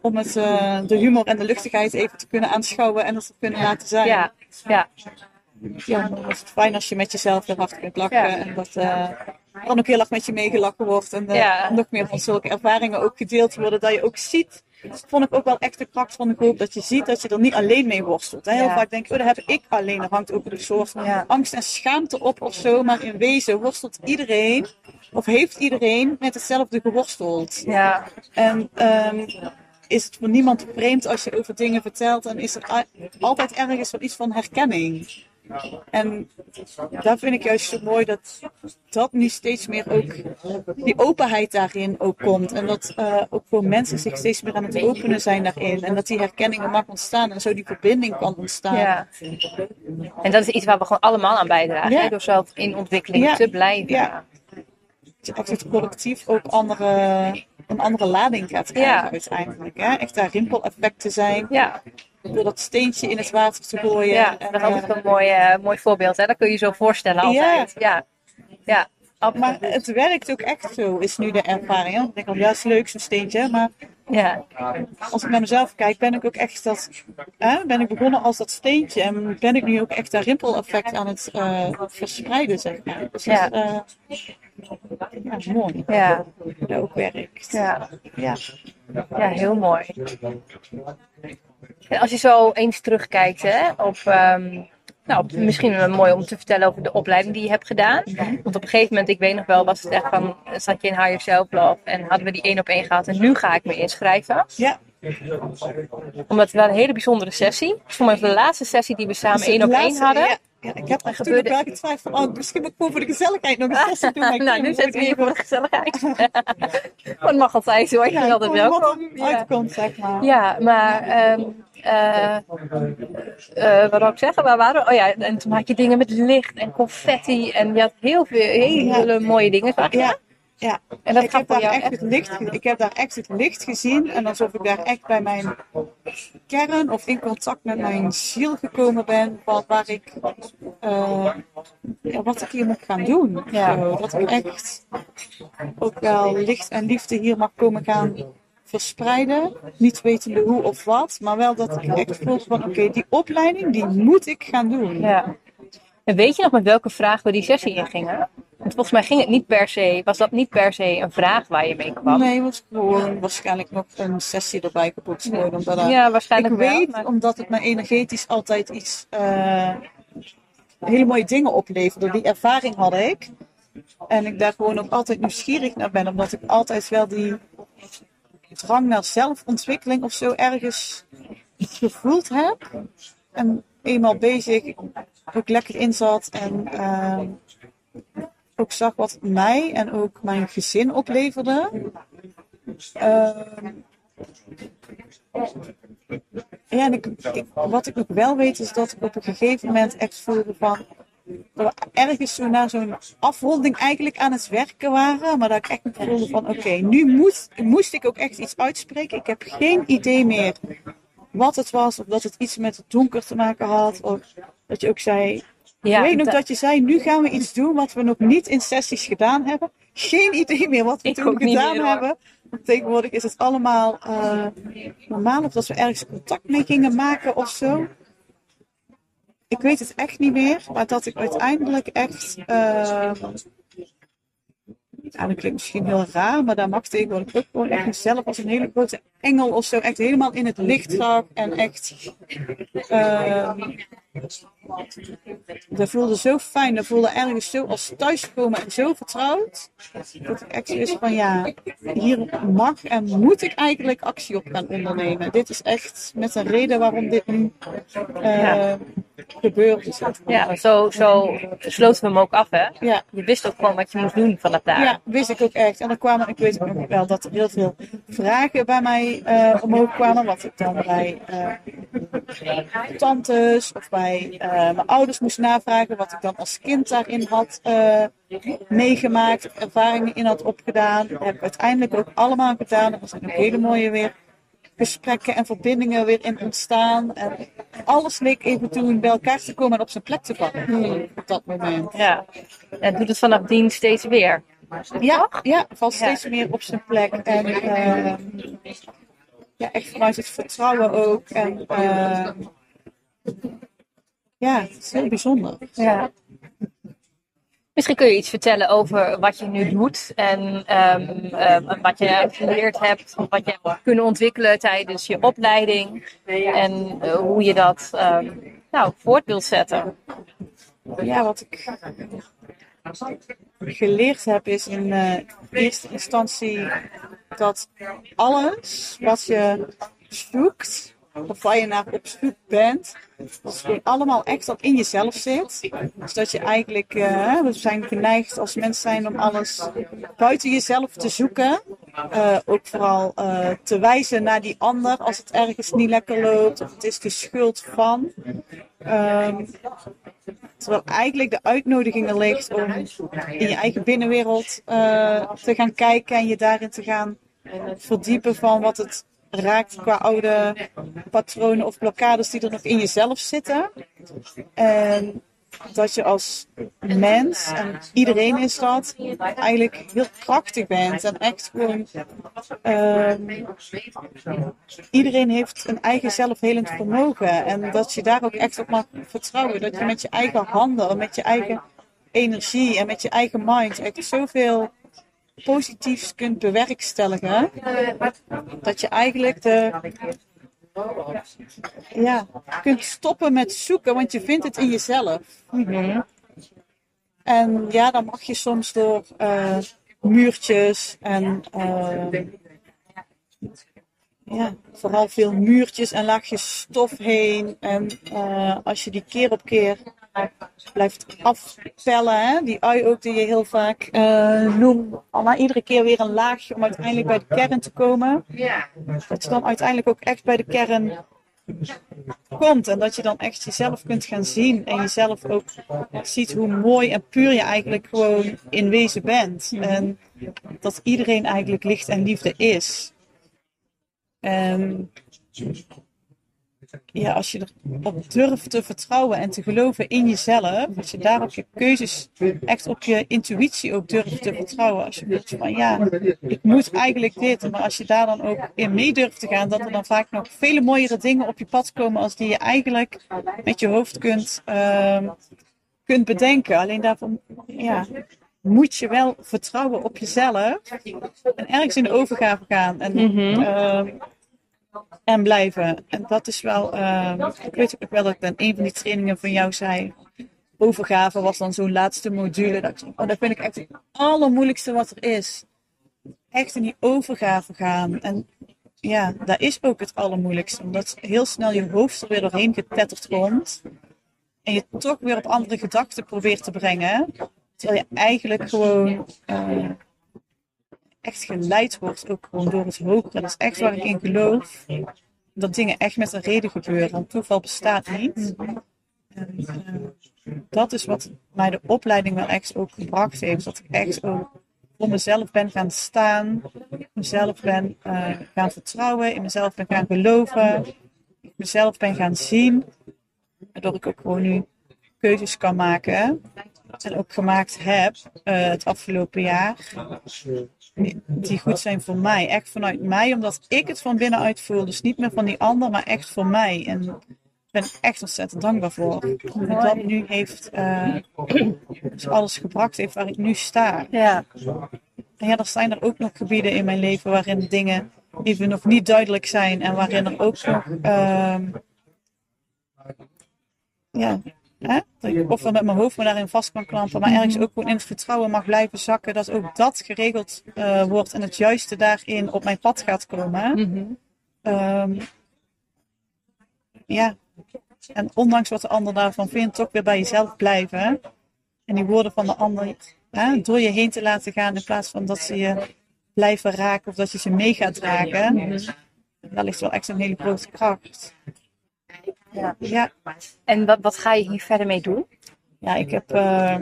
om het, eh, de humor en de luchtigheid even te kunnen aanschouwen en dat te kunnen laten zijn. ja, ja, Ja, dan is het fijn als je met jezelf heel hard kunt lachen Ja. en dat eh, dan ook heel erg met je meegelachen wordt en Ja. nog meer van zulke ervaringen ook gedeeld worden, dat je ook ziet. Dat vond ik ook wel echt de kracht van de groep, dat je ziet dat je er niet alleen mee worstelt. hè. Heel Ja. vaak denk ik, oh, dat heb ik alleen. Er hangt ook een soort Ja. angst en schaamte op of zo, maar in wezen worstelt iedereen, of heeft iedereen met hetzelfde geworsteld. ja, En ehm, is het voor niemand vreemd als je over dingen vertelt en is er altijd ergens wel iets van herkenning. En daar vind ik juist zo mooi dat dat nu steeds meer ook, die openheid daarin ook komt. En dat eh, ook voor mensen zich steeds meer aan het openen zijn daarin. En dat die herkenning er mag ontstaan en zo die verbinding kan ontstaan. ja. En dat is iets waar we gewoon allemaal aan bijdragen, Ja. door zelf in ontwikkeling Ja. te blijven. Ja. Echt het collectief ook andere, een andere lading gaat krijgen uiteindelijk. Hè? Echt daar rimpeleffect te zijn. Ja, Door dat steentje in het water te gooien. ja. En, dat is altijd eh, een mooi, eh, mooi voorbeeld. Hè? Dat kun je je zo voorstellen altijd. Ja, ja. maar het werkt ook echt zo, is nu de ervaring. hè. Ik denk ja, is leuk zo'n steentje. Maar ja. als ik naar mezelf kijk, ben ik ook echt dat. Hè, ben ik begonnen als dat steentje. En ben ik nu ook echt dat rimpeleffect aan het eh, verspreiden, zeg maar. Dus Ja. dat is ja, mooi. ja. Dat ook werkt. ja. Ja. Ja, heel mooi. En als je zo eens terugkijkt hè, op, ehm, nou, misschien wel mooi om te vertellen over de opleiding die je hebt gedaan. Want op een gegeven moment, ik weet nog wel, was het echt van, zat je in Higher Self Love en hadden we die één op één gehad en nu ga ik me inschrijven. Ja, Omdat het wel een hele bijzondere sessie. Voor mij was de laatste sessie die we samen dus één op één hadden. Ja, ja, ik heb er toen gebeurde- ook wel getwijfeld van, oh, misschien moet ik voor de gezelligheid nog een sessie doen. nou, nu dat zitten we hier voor de gezelligheid. het mag altijd hoor, je Ja, altijd welkom. Ja. uitkomt, zeg maar. Ja, maar ehm eh, eh, wat wou ik zeggen? Waar waren we? Oh ja, en toen had je dingen met licht en confetti en je had heel veel hele mooie dingen. zag je? Ja, ja. En dat ik, heb daar echt het licht, ik heb daar echt het licht gezien. En alsof ik daar echt bij mijn kern of in contact met mijn ziel gekomen ben. Van waar ik, eh, ja, wat ik hier moet gaan doen. Ja. Zo, dat ik echt ook wel licht en liefde hier mag komen gaan verspreiden. Niet wetende hoe of wat. Maar wel dat ik echt voel van oké, die opleiding die moet ik gaan doen. Ja. En weet je nog met welke vraag we die sessie ingingen? Want volgens mij ging het niet per se, was dat niet per se een vraag waar je mee kwam. Nee, het was gewoon waarschijnlijk nog een sessie erbij geboekt. Gewoon omdat Ja, waarschijnlijk ik wel. weet, maar- omdat het me energetisch altijd iets eh, hele mooie dingen opleverde. Die ervaring had ik. En ik daar gewoon ook altijd nieuwsgierig naar ben, omdat ik altijd wel die drang naar zelfontwikkeling of zo ergens gevoeld heb. En eenmaal bezig ook lekker in zat en eh, ook zag wat mij en ook mijn gezin opleverde. Ehm, ja, en ik, wat ik ook wel weet is dat ik op een gegeven moment echt voelde van dat we ergens zo naar zo'n afronding eigenlijk aan het werken waren, maar dat ik echt voelde van oké, nu moet, moest ik ook echt iets uitspreken. Ik heb geen idee meer wat het was, of dat het iets met het donker te maken had, of dat je ook zei, ja, ik weet nog da- dat je zei, nu gaan we iets doen wat we nog niet in sessies gedaan hebben. Geen idee meer wat we Ik toen gedaan meer, hebben. Want tegenwoordig is het allemaal eh, normaal. Of dat we ergens contact mee gingen maken of zo. Ik weet het echt niet meer. Maar dat ik uiteindelijk echt... eh, ja, dat klinkt misschien heel raar, maar daar mag tegenwoordig ook gewoon echt mezelf als een hele grote engel of zo echt helemaal in het licht zag. En echt... eh, dat voelde zo fijn, dat voelde ergens zo als thuiskomen en zo vertrouwd. Dat ik echt zoiets van ja, hier mag en moet ik eigenlijk actie op gaan ondernemen. Dit is echt met een reden waarom dit nu eh, Ja. gebeurt. ja, zo, zo sloten we hem ook af, hè? Ja, Je wist ook gewoon wat je moest doen vanaf daar. ja, wist ik ook echt. En dan kwamen, ik weet ook wel dat er heel veel vragen bij mij eh, omhoog kwamen. Wat ik dan bij eh, tantes of bij eh, mijn ouders moest navragen. Wat ik dan als kind daarin had eh, meegemaakt. Ervaringen in had opgedaan. Heb uiteindelijk ook allemaal gedaan. Er zijn ook hele mooie weer gesprekken en verbindingen weer in ontstaan. En alles leek even toen bij elkaar te komen en op zijn plek te vallen. Op dat moment. Ja. En doet het vanaf dien steeds weer. Ja, ja valt Ja. steeds meer op zijn plek. En eh, ja, echt vanuit het vertrouwen ook. En eh, ja, het is heel bijzonder. Ja. Misschien kun je iets vertellen over wat je nu doet en ehm, ehm, wat je geleerd hebt, wat je hebt kunnen ontwikkelen tijdens je opleiding en eh, hoe je dat ehm, nou, voort wilt zetten. Ja, wat ik geleerd heb is in eh, eerste instantie dat alles wat je zoekt, waar je naar op zoek bent, dat het gewoon allemaal echt al in jezelf zit. Dus dat je eigenlijk, eh, we zijn geneigd als mens zijn om alles buiten jezelf te zoeken. Eh, ook vooral eh, te wijzen naar die ander als het ergens niet lekker loopt, of het is de schuld van. Ehm, Terwijl eigenlijk de uitnodiging er ligt om in je eigen binnenwereld te gaan kijken en je daarin te gaan verdiepen van wat het raakt qua oude patronen of blokkades die er nog in jezelf zitten. En dat je als mens, en iedereen is dat, eigenlijk heel krachtig bent. En echt gewoon, ehm, iedereen heeft een eigen zelfhelend vermogen. En dat je daar ook echt op mag vertrouwen. Dat je met je eigen handen, en met je eigen energie en met je eigen mind echt zoveel positiefs kunt bewerkstelligen. Dat je eigenlijk de ja, kunt stoppen met zoeken, want je vindt het in jezelf. En ja, dan mag je soms door eh, muurtjes en eh, ja, vooral veel muurtjes en laagjes stof heen. En eh, als je die keer op keer blijft afpellen, hè, die ui ook die je heel vaak uh, noemt, maar iedere keer weer een laagje om uiteindelijk bij de kern te komen. Dat je dan uiteindelijk ook echt bij de kern komt en dat je dan echt jezelf kunt gaan zien en jezelf ook ziet hoe mooi en puur je eigenlijk gewoon in wezen bent. En dat iedereen eigenlijk licht en liefde is. En ja, als je erop durft te vertrouwen en te geloven in jezelf, als je daar op je keuzes, echt op je intuïtie ook durft te vertrouwen. Als je voelt van ja, ik moet eigenlijk dit, maar als je daar dan ook in mee durft te gaan, dat er dan vaak nog vele mooiere dingen op je pad komen als die je eigenlijk met je hoofd kunt, uh, kunt bedenken. Alleen daarvoor, ja, moet je wel vertrouwen op jezelf en ergens in de overgave gaan. En, mm -hmm. en blijven. En dat is wel, uh, ik weet ook wel dat ik in een van die trainingen van jou zei, overgave was dan zo'n laatste module. Dat, oh, dat vind ik echt het allermoeilijkste wat er is. Echt in die overgave gaan. En ja, dat is ook het allermoeilijkste. Omdat heel snel je hoofd er weer doorheen getetterd komt. En je toch weer op andere gedachten probeert te brengen. Terwijl je eigenlijk gewoon uh, echt geleid wordt, ook gewoon door het hogere. Dat is echt waar ik in geloof. Dat dingen echt met een reden gebeuren. Want toeval bestaat niet. En, uh, dat is wat mij de opleiding wel echt ook gebracht heeft. Dat ik echt ook voor mezelf ben gaan staan. Mezelf ben uh, gaan vertrouwen. In mezelf ben gaan geloven. Mezelf ben gaan zien. Waardoor ik ook gewoon nu keuzes kan maken en ook gemaakt heb uh, het afgelopen jaar, die goed zijn voor mij. Echt vanuit mij, omdat ik het van binnenuit voel. Dus niet meer van die ander, maar echt voor mij. En ik ben echt ontzettend dankbaar voor. Dat dat nu heeft, uh, dus alles gebracht heeft waar ik nu sta. Ja. En ja, er zijn er ook nog gebieden in mijn leven waarin dingen even nog niet duidelijk zijn. En waarin er ook nog... Uh, ja, Hè? Dat ik met mijn hoofd me daarin vast kan klampen, maar ergens ook gewoon in het vertrouwen mag blijven zakken dat ook dat geregeld uh, wordt en het juiste daarin op mijn pad gaat komen. Mm -hmm. um, ja, en ondanks wat de ander daarvan vindt, toch weer bij jezelf blijven. En die woorden van de ander hè, door je heen te laten gaan in plaats van dat ze je blijven raken of dat je ze mee gaat dragen. -hmm. Daar ligt wel echt een hele grote kracht. Ja. ja. En wat, wat ga je hier verder mee doen? Ja, ik heb uh,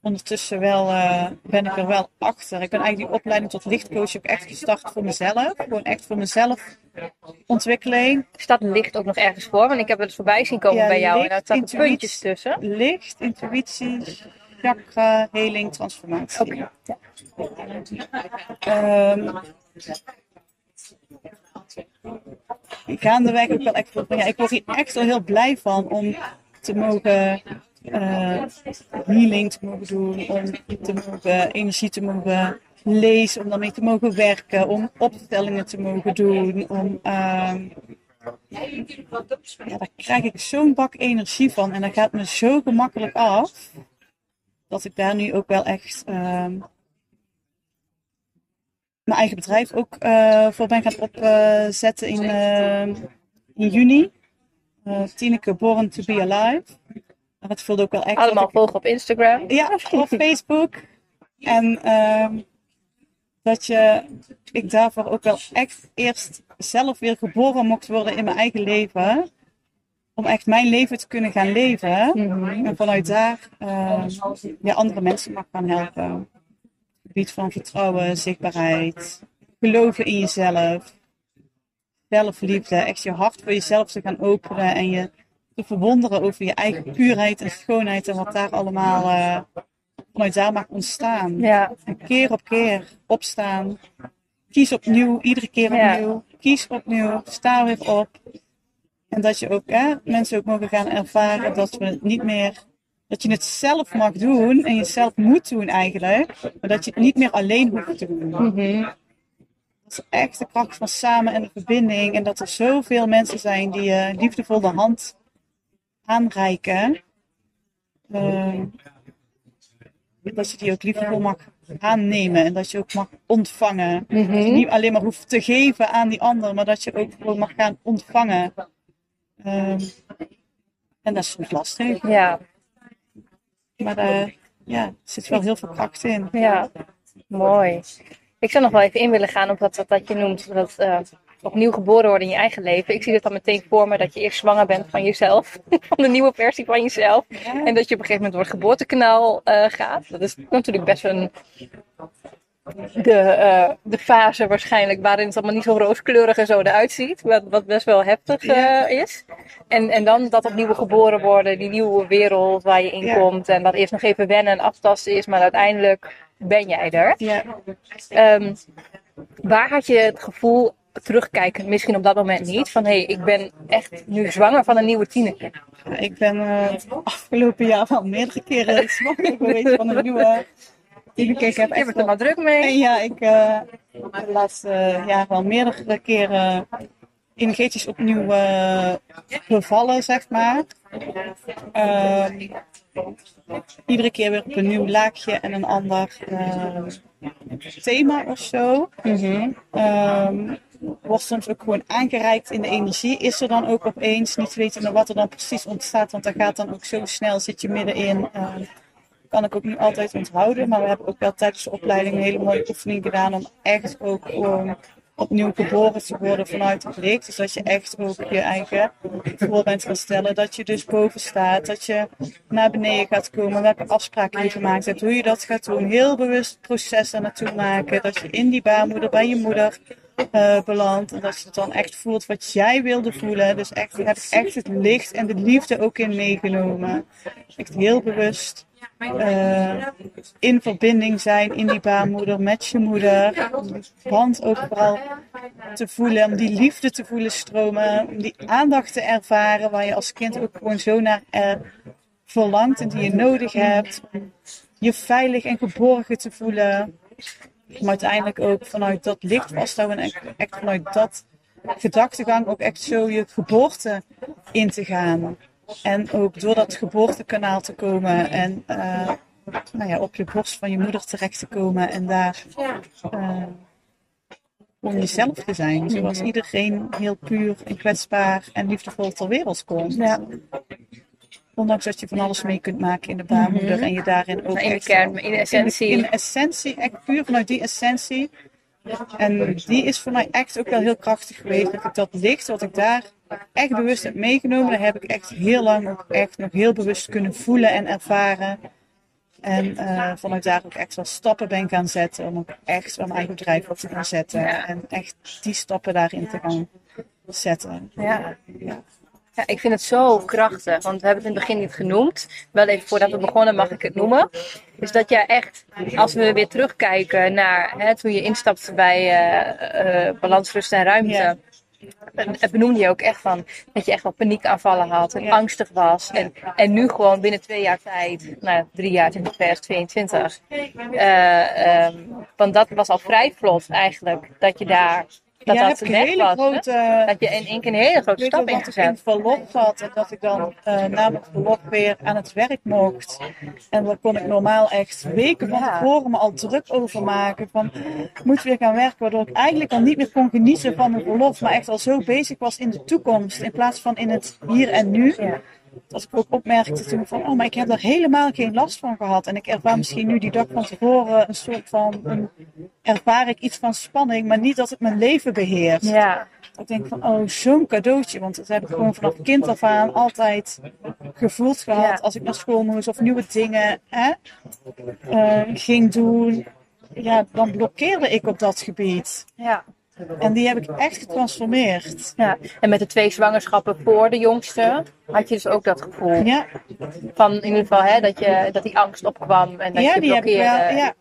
ondertussen wel, uh, ben ik er wel achter. Ik ben eigenlijk die opleiding tot lichtcoach ook echt gestart voor mezelf. Gewoon echt voor mezelf ontwikkeling. Staat licht ook nog ergens voor? Want ik heb het voorbij zien komen ja, bij jou. Licht, en daar staan puntjes tussen. Licht, intuïtie, chakra, heling, transformatie. Okay. Ja. Um, gaandeweg ook wel echt ja, ik word hier echt wel heel blij van om te mogen uh, healing te mogen doen, om te mogen energie te mogen lezen, om daarmee te mogen werken, om opstellingen te mogen doen, om uh, ja, daar krijg ik zo'n bak energie van en dat gaat me zo gemakkelijk af dat ik daar nu ook wel echt uh, mijn eigen bedrijf ook uh, voor ben gaan opzetten in, uh, in juni. Uh, Tineke Born to be Alive. Dat voelde ook wel echt. Allemaal volgen op Instagram. Ja, op Facebook. En dat je, ik daarvoor ook wel echt eerst zelf weer geboren mocht worden in mijn eigen leven. Om echt mijn leven te kunnen gaan leven. Mm -hmm. En vanuit daar ja, andere mensen mag gaan helpen gebied van vertrouwen, zichtbaarheid, geloven in jezelf, zelfliefde, echt je hart voor jezelf te gaan openen en je te verwonderen over je eigen puurheid en schoonheid en wat daar allemaal uh, vanuit daar mag ontstaan. Ja. En keer op keer opstaan, kies opnieuw, iedere keer opnieuw, ja. kies opnieuw, sta weer op. En dat je ook hè, mensen ook mogen gaan ervaren dat we niet meer dat je het zelf mag doen en je zelf moet doen eigenlijk. Maar dat je het niet meer alleen hoeft te doen. Mm -hmm. Dat is echt de kracht van samen en de verbinding. En dat er zoveel mensen zijn die je liefdevol de hand aanreiken. Ehm, dat je die ook liefdevol mag aannemen en dat je ook mag ontvangen. Dat je niet alleen maar hoeft te geven aan die ander, maar dat je ook gewoon mag gaan ontvangen. Ehm, en dat is soms lastig, Ja, maar daar ja, er zit wel heel veel kracht in. ja. Mooi. Ik zou nog wel even in willen gaan op wat, wat je noemt. Dat eh, opnieuw geboren worden in je eigen leven. Ik zie het dan meteen voor me dat je eerst zwanger bent van jezelf. Van de nieuwe versie van jezelf. En dat je op een gegeven moment door het geboortekanaal eh, gaat. Dat is natuurlijk best een. De, eh, de fase waarschijnlijk waarin het allemaal niet zo rooskleurig en zo eruit ziet. Wat, wat best wel heftig eh, is. En, en dan dat opnieuw geboren worden, die nieuwe wereld waar je in Ja. komt. En dat eerst nog even wennen en aftasten is, maar uiteindelijk ben jij er. Ja, Ehm, waar had je het gevoel, terugkijken, misschien op dat moment niet, van hé, hey, ik ben echt nu zwanger van een nieuwe tiener. ik ben het afgelopen jaar wel meerdere keren zwanger geweest van een nieuwe. Ik heb Je echt het er maar druk mee. Ja, ik eh, heb de laatste eh, jaar wel meerdere keren energetisch opnieuw eh, bevallen, zeg maar. Iedere keer weer op een nieuw laagje en een ander thema of zo. Ehm, wordt soms ook gewoon aangereikt in de energie. Is er dan ook opeens, niet weten wat er dan precies ontstaat, want dat gaat dan ook zo snel, zit je middenin. Kan ik ook niet altijd onthouden, maar we hebben ook wel tijdens de opleiding een hele mooie oefening gedaan om echt ook gewoon opnieuw geboren te worden vanuit het licht. Dus dat je echt ook je eigen voor bent gaan stellen. Dat je dus boven staat, dat je naar beneden gaat komen, welke afspraken gemaakt hebt, hoe je dat gaat doen. Heel bewust proces daar naartoe maken. Dat je in die baarmoeder bij je moeder eh, belandt. En dat je het dan echt voelt wat jij wilde voelen. Dus echt, heb echt het licht en de liefde ook in meegenomen. Echt heel bewust eh, in verbinding zijn in die baarmoeder met je moeder. Om die band ook vooral te voelen, om die liefde te voelen stromen, om die aandacht te ervaren waar je als kind ook gewoon zo naar eh, verlangt en die je nodig hebt. Je veilig en geborgen te voelen. Om uiteindelijk ook vanuit dat licht vasthouden en echt vanuit dat gedachtegang ook echt zo je geboorte in te gaan. En ook door dat geboortekanaal te komen en eh, nou ja, op je borst van je moeder terecht te komen en daar eh, om jezelf te zijn. Zoals iedereen heel puur en kwetsbaar en liefdevol ter wereld komt. Ja. Ondanks dat je van alles mee kunt maken in de baarmoeder en je daarin ook Maar in de kern, in de essentie. in de essentie, echt puur vanuit die essentie. En die is voor mij echt ook wel heel krachtig geweest. Dat ik dat licht, wat ik daar echt bewust heb meegenomen, daar heb ik echt heel lang ook echt nog heel bewust kunnen voelen en ervaren. En eh, vanuit daar ook echt wel stappen ben gaan zetten om ook echt wel mijn eigen bedrijf op te gaan zetten. En echt die stappen daarin te gaan zetten. Ja. Ja. Ja, ik vind het zo krachtig, want we hebben het in het begin niet genoemd. Wel even voordat we begonnen mag ik het noemen. Is dat jij echt, als we weer terugkijken naar hè, toen je instapte bij eh, eh, Balans, Rust en Ruimte. Ja. En benoemde je ook echt van dat je echt wel paniekaanvallen had en Ja. angstig was. En, en nu gewoon binnen twee jaar tijd, nou drie jaar in 2022. eh, ehm, want dat was al vrij vlot eigenlijk, dat je daar, dat ja, dat heb hele was. hè? grote Dat je in één keer een hele grote stap weet nog dat ik in verlof zat en dat ik dan eh, na mijn verlof weer aan het werk mocht. En daar kon ik normaal echt weken van tevoren me al druk over maken. Van, ik moet weer gaan werken, waardoor ik eigenlijk al niet meer kon genieten van mijn verlof. Maar echt al zo bezig was in de toekomst in plaats van in het hier en nu. Dat ik ook opmerkte toen van, oh, maar ik heb daar helemaal geen last van gehad. En ik ervaar misschien nu die dag van tevoren een soort van, een, ervaar ik iets van spanning, maar niet dat het mijn leven beheerst. Ja, Ik denk van, oh, zo'n cadeautje. Want dat heb ik gewoon vanaf kind af aan altijd gevoeld gehad. Ja. Als ik naar school moest of nieuwe dingen hè, eh, ging doen. Ja, dan blokkeerde ik op dat gebied. ja. En die heb ik echt getransformeerd. Ja, en met de twee zwangerschappen voor de jongste had je dus ook dat gevoel Ja, van in ieder geval hè, dat, je, dat die angst opkwam en dat ja je die heb ik wel. Ja.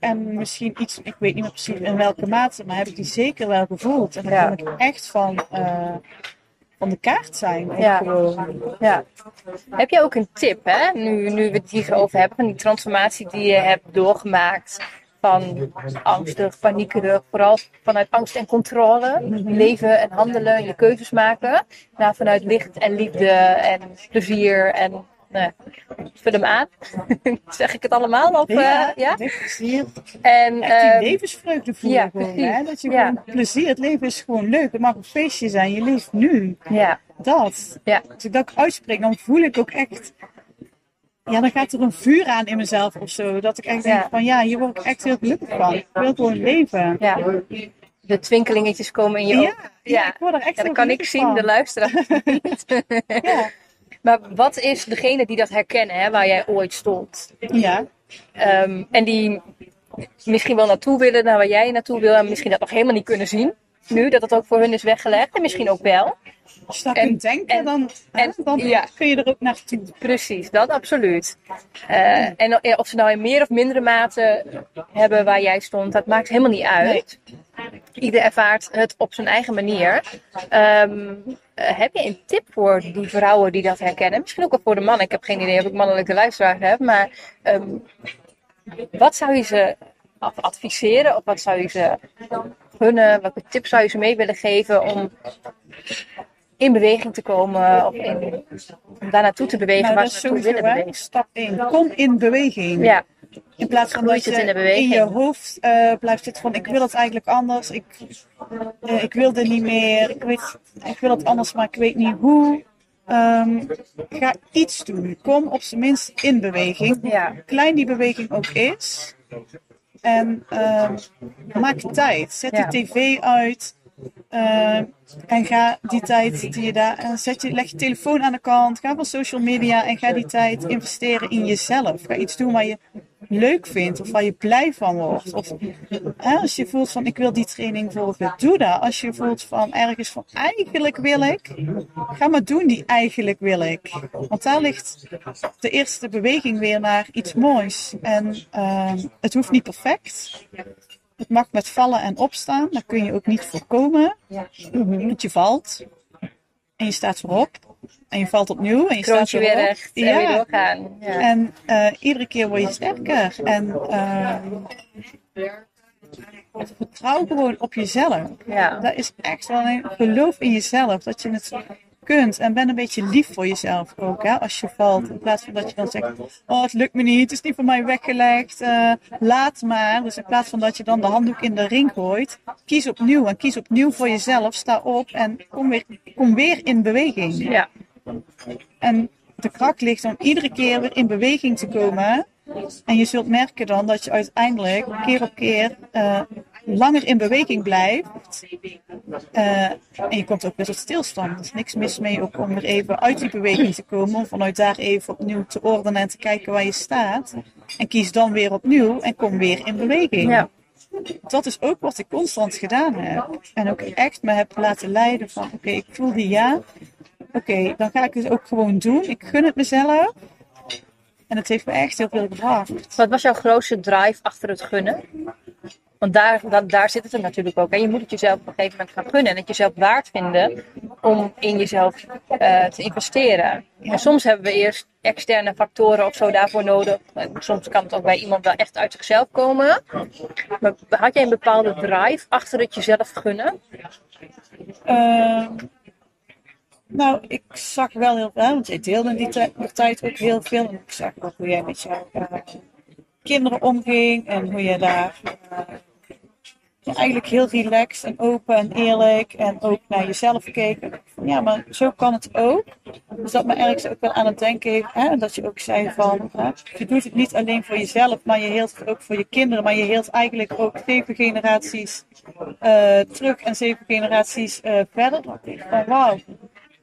En misschien iets, ik weet niet meer precies in welke mate, maar heb ik die zeker wel gevoeld. En dan Ja. ik echt van, eh, van de kaart zijn. Ja. Ja. Heb jij ook een tip, hè? Nu, nu we het hier over hebben, van die transformatie die je hebt doorgemaakt van angstig, paniekerig, vooral vanuit angst en controle, leven en handelen, je keuzes maken, naar vanuit licht en liefde en plezier en nou, vul hem aan. zeg ik het allemaal? Of, Ja, eh, ja? plezier. En, Echt die ehm, levensvreugde voelen ja, gewoon. Hè? Dat je Ja. gewoon plezier, het leven is gewoon leuk. Het mag een feestje zijn, je leeft nu. ja, Dat. ja, Als ik dat uitspreek, dan voel ik ook echt... Ja, dan gaat er een vuur aan in mezelf of zo. Dat ik echt denk Ja. van ja, hier word ik echt heel gelukkig van. Ik wil gewoon leven. ja. De twinkelingetjes komen in je Ja, ogen. ja, Ja. ik word er echt Ja, dat kan ik zien, van. de luisteraar niet. Ja. Maar wat is degene die dat herkennen, hè, waar jij ooit stond? ja. Ehm, en die misschien wel naartoe willen, naar waar jij naartoe wil, en misschien dat nog helemaal niet kunnen zien. Nu, dat het ook voor hun is weggelegd. En misschien ook wel. Als je dat En- kunt denken, en- dan, en- dan ja. kun je er ook naartoe. Precies, dat absoluut. Eh, en of ze nou in meer of mindere mate hebben waar jij stond, dat maakt helemaal niet uit. Ieder ervaart het op zijn eigen manier. Ehm, eh, heb je een tip voor die vrouwen die dat herkennen? Misschien ook wel voor de mannen. Ik heb geen idee of ik mannelijke luisteraars heb. Maar ehm, wat zou je ze adviseren? Of wat zou je ze gunnen? Welke tips zou je ze mee willen geven om in beweging te komen? Of in, om daar naartoe te bewegen Nou, waar ze naartoe willen bewegen? stap 1. Kom in beweging. Ja, In plaats van Groeit dat je in de beweging. je hoofd eh, blijft zitten van ik wil het eigenlijk anders. Ik, eh, ik wil dit niet meer. Ik, weet, ik wil het anders, maar ik weet niet hoe. Ehm, ga iets doen. Kom op zijn minst in beweging. Ja. Klein die beweging ook is. En ehm, maak tijd. Zet Ja. die tv uit. Eh, en ga die tijd die je daar. zet je, leg je telefoon aan de kant. Ga van social media en ga die tijd investeren in jezelf. Ga iets doen waar je leuk vindt of waar je blij van wordt. Of hè, als je voelt van ik wil die training volgen, doe dat. Als je voelt van ergens van eigenlijk wil ik, ga maar doen die eigenlijk wil ik. Want daar ligt de eerste beweging weer naar iets moois. En ehm, het hoeft niet perfect. Het mag met vallen en opstaan. Dat kun je ook niet voorkomen. Want je valt. En je staat weer op. En je valt opnieuw. En je staat weer recht en weer doorgaan. Ja. En eh, iedere keer word je sterker. En ehm, vertrouw gewoon op jezelf. Ja. Dat is echt wel een geloof in jezelf. Dat je het kunt. En ben een beetje lief voor jezelf ook. Hè, als je valt. In plaats van dat je dan zegt. Oh het lukt me niet. Het is niet voor mij weggelegd. eh, laat maar. Dus in plaats van dat je dan de handdoek in de ring gooit. Kies opnieuw. En kies opnieuw voor jezelf. Sta op. En kom weer, kom weer in beweging. ja. En de kracht ligt om iedere keer weer in beweging te komen. En je zult merken dan dat je uiteindelijk keer op keer eh, langer in beweging blijft. Eh, en je komt ook weer tot stilstand. Er is niks mis mee ook om weer even uit die beweging te komen. Om vanuit daar even opnieuw te ordenen en te kijken waar je staat. En kies dan weer opnieuw en kom weer in beweging. Ja. Dat is ook wat ik constant gedaan heb. En ook echt me heb laten leiden van oké, ik voel die ja. Oké, dan ga ik het ook gewoon doen. Ik gun het mezelf. En het heeft me echt heel veel gebracht. Wat was jouw grootste drive achter het gunnen? Want daar, dat, daar zit het er natuurlijk ook. En je moet het jezelf op een gegeven moment gaan gunnen. En het jezelf waard vinden om in jezelf eh, te investeren. En soms hebben we eerst externe factoren of zo daarvoor nodig. En soms kan het ook bij iemand wel echt uit zichzelf komen. Maar had jij een bepaalde drive achter het jezelf gunnen? Ehm, nou, ik zag wel heel veel, want jij deelde in die tij- die tijd ook heel veel. Ik zag ook hoe jij met jouw eh, kinderen omging en hoe je daar eh, eigenlijk heel relaxed en open en eerlijk en ook naar jezelf keek. Ik ja, maar zo kan het ook. Dus dat me ergens ook wel aan het denken heeft. Hè? Dat je ook zei van, je doet het niet alleen voor jezelf, maar je heelt het ook voor je kinderen. Maar je heelt eigenlijk ook zeven generaties eh, terug en zeven generaties eh, verder. Ik wauw,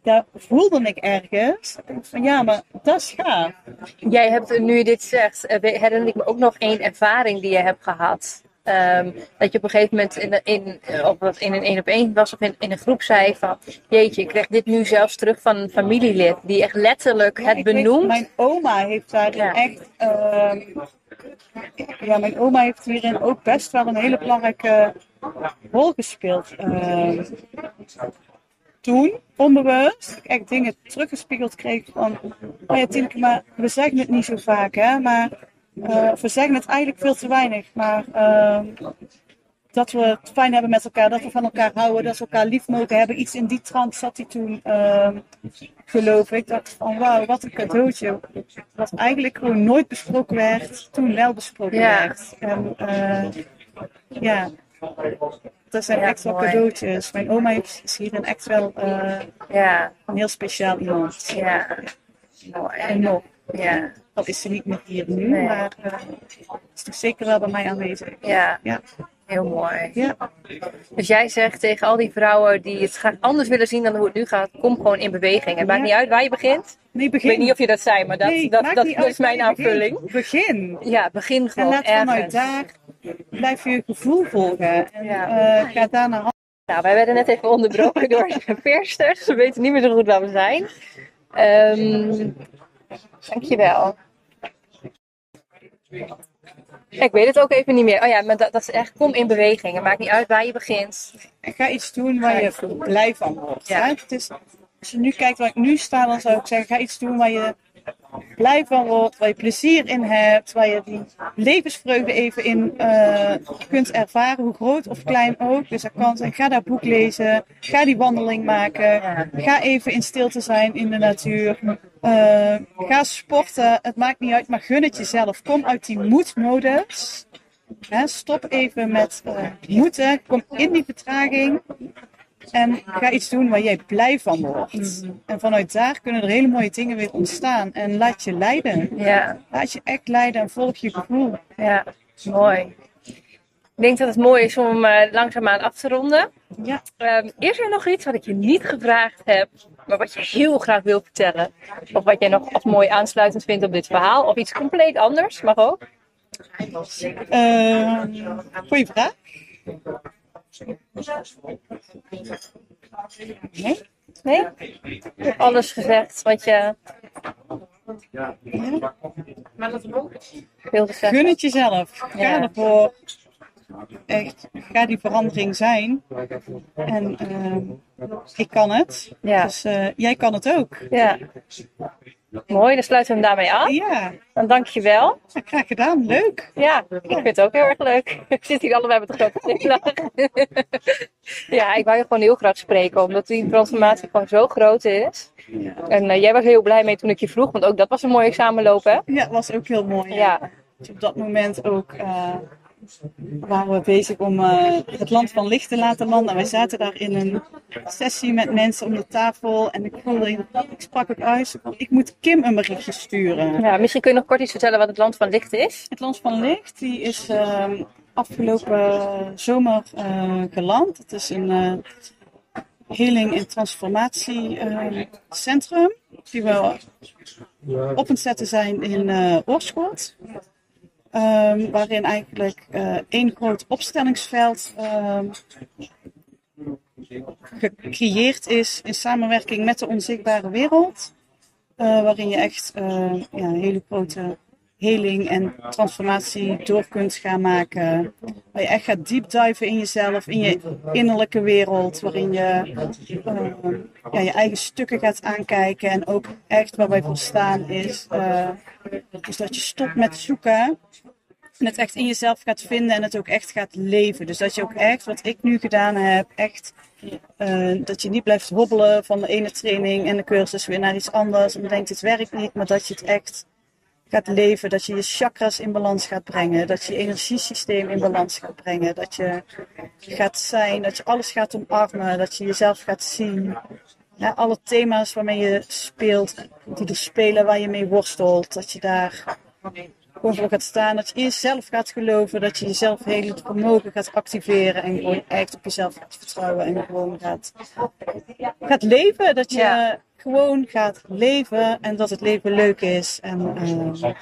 daar voelde ik ergens. Van, ja, maar dat is gaaf. Jij hebt, nu je dit zegt, eh, herinner ik me ook nog één ervaring die je hebt gehad. Ehm, dat je op een gegeven moment in, in, eh, of wat in een één op één was of in, in een groep zei van... Jeetje, ik krijg dit nu zelfs terug van een familielid die echt letterlijk het weet, benoemt. mijn oma heeft daarin Ja. echt. ehm, ja, mijn oma heeft hierin ook best wel een hele belangrijke rol gespeeld. ehm, toen, onbewust, dat ik echt dingen teruggespiegeld kreeg van. Oh ja, Tineke, maar we zeggen het niet zo vaak, hè? Maar eh, we zeggen het eigenlijk veel te weinig, maar ehm, dat we het fijn hebben met elkaar, dat we van elkaar houden, dat we elkaar lief mogen hebben. Iets in die trant zat hij toen, ehm, geloof ik. Dacht van wauw, wat een cadeautje. Wat eigenlijk gewoon nooit besproken werd, toen wel besproken Ja. werd. En eh, ja, dat zijn Ja, echt wel mooi. cadeautjes. Mijn oma is hierin echt wel eh, Ja, een heel speciaal iemand. ja. Mooi. En nog, Ja, al is ze niet meer hier nu, Nee. maar eh, is toch zeker wel bij mij aanwezig. ja. Ja. Heel mooi. Ja. Dus jij zegt tegen al die vrouwen die het graag anders willen zien dan hoe het nu gaat, kom gewoon in beweging. Het maakt niet uit waar je begint. Nee, Ik weet niet of je dat zei, maar dat, Nee, dat, dat, is mijn aanvulling. Begin. Ja, begin En gewoon laat vanuit ergens. daar, blijf je gevoel volgen. En Ja. eh, ga daarna Nou, wij werden net even onderbroken door de veersters. We weten niet meer zo goed waar we zijn. Ehm dankjewel. Ik weet het ook even niet meer. Oh ja, maar dat, dat is echt, kom in beweging. Het maakt niet uit waar je begint. en ga iets doen waar je blij van wordt. Ja. hè. Het is, als je nu kijkt waar ik nu sta, dan zou ik zeggen, ga iets doen waar je blij van wordt, waar je plezier in hebt, waar je die levensvreugde even in eh, kunt ervaren, hoe groot of klein ook. Dus dat kan zijn, ga daar boek lezen, ga die wandeling maken, ga even in stilte zijn in de natuur, Eh, ga sporten, het maakt niet uit, maar gun het jezelf. Kom uit die moedmodus. Hè, stop even met eh, moeten, kom in die vertraging. En ga iets doen waar jij blij van wordt. En vanuit daar kunnen er hele mooie dingen weer ontstaan. En laat je leiden. Ja, Laat je echt leiden en volg je gevoel. ja, mooi. Ik denk dat het mooi is om eh, langzaamaan af te ronden. Ja. Ehm, is er nog iets wat ik je niet gevraagd heb, maar wat je heel graag wil vertellen? Of wat jij nog als mooi aansluitend vindt op dit verhaal? Of iets compleet anders, mag ook. Ehm goeie vraag. Nee? Nee? Alles gezegd wat je wilde zeggen. Gun het jezelf. Ga Ja. ervoor. Echt, ga die verandering zijn. En ehm, ik kan het. Ja. Dus eh, jij kan het ook. ja. Mooi, dan sluiten we hem daarmee af. Ja, Dan dank je wel. graag gedaan. Leuk. Ja, ik vind het ook heel erg leuk. We zitten hier allebei met een grote glimlach. ja, ik wou je gewoon heel graag spreken, omdat die transformatie gewoon zo groot is. En eh, jij was heel blij mee toen ik je vroeg, want ook dat was een mooie samenloop, hè? Ja, was ook heel mooi. Ja, Op dat moment ook eh, waren we bezig om eh, het land van licht te laten landen. En wij zaten daar in een sessie met mensen om de tafel. En ik, voelde, ik sprak ook uit, ik moet Kim een berichtje sturen. ja, misschien kun je nog kort iets vertellen wat het land van licht is. Het land van licht die is ehm, afgelopen zomer eh, geland. Het is een eh, healing- en transformatiecentrum. die we op het zetten zijn in Oorschot. Ehm, waarin eigenlijk eh, één groot opstellingsveld ehm, gecreëerd is in samenwerking met de onzichtbare wereld. Eh, waarin je echt eh, ja, hele grote heling en transformatie door kunt gaan maken. Waar je echt gaat deep diven in jezelf, in je innerlijke wereld. Waarin je eh, ja, je eigen stukken gaat aankijken. En ook echt waar wij voor staan is, is dat je stopt met zoeken. En het echt in jezelf gaat vinden en het ook echt gaat leven. Dus dat je ook echt, wat ik nu gedaan heb, echt eh, dat je niet blijft hobbelen van de ene training en de cursus weer naar iets anders. En denkt het werkt niet, maar dat je het echt gaat leven. Dat je je chakras in balans gaat brengen. Dat je je energiesysteem in balans gaat brengen. Dat je gaat zijn, dat je alles gaat omarmen. Dat je jezelf gaat zien. Alle thema's waarmee je speelt, die er spelen, waar je mee worstelt. Dat je daar gewoon voor gaat staan. Dat je in jezelf gaat geloven. Dat je jezelf heel vermogen gaat activeren. En gewoon echt op jezelf gaat vertrouwen. En gewoon gaat, gaat leven. Dat je Ja. gewoon gaat leven. En dat het leven leuk is. En eh,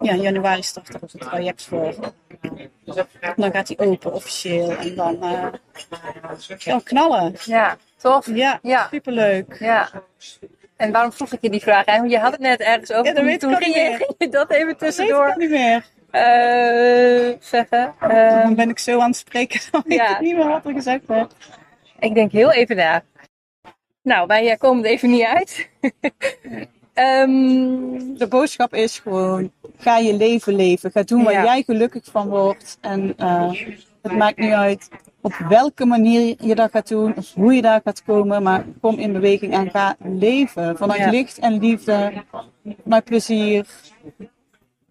ja, in januari start er een traject voor. Dan gaat hij open officieel. En dan eh gaan we knallen. Ja, tof. Ja, Ja. superleuk. Ja. En waarom vroeg ik je die vraag? Hè? Want je had het net ergens over. Ja, dat toen- weet ging je, ging je dat even Dat weet ik tussendoor niet meer. eh, zeggen. Eh, Dan ben ik zo aan het spreken. Dan weet Ja. ik niet meer wat er gezegd werd. Ik denk heel even na. Nou, wij eh, komen er even niet uit. Ehm, De boodschap is gewoon, ga je leven leven. Ga doen waar Ja. jij gelukkig van wordt. En eh, het maakt niet uit op welke manier je dat gaat doen. Of hoe je daar gaat komen. Maar kom in beweging en ga leven. Vanuit Ja. licht en liefde. Vanuit plezier.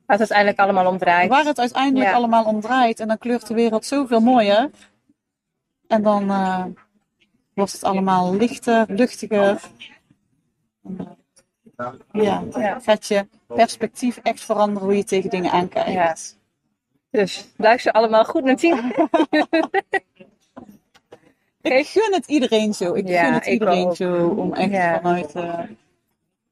waar het uiteindelijk allemaal om draait. Waar het uiteindelijk Ja. allemaal om draait. En dan kleurt de wereld zoveel mooier. En dan eh, wordt het allemaal lichter, luchtiger. Ja. gaat je perspectief echt veranderen hoe je tegen dingen aankijkt. Dus luister allemaal goed naar Tien. Ik gun het iedereen zo. Ik Ja, gun het iedereen zo om echt Ja. vanuit eh,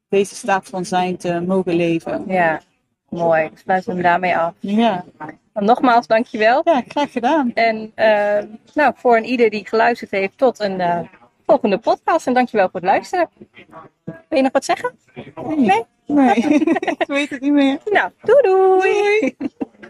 deze staat van zijn te mogen leven. Ja, mooi. Ik sluit hem daarmee af. Ja, Dan nogmaals, dankjewel. ja graag gedaan. En eh, nou, voor een ieder die geluisterd heeft, tot een eh, volgende podcast. En dankjewel voor het luisteren. Wil je nog wat zeggen? Nee? Nee, ik weet het niet meer. Nou, doei doei! Doei.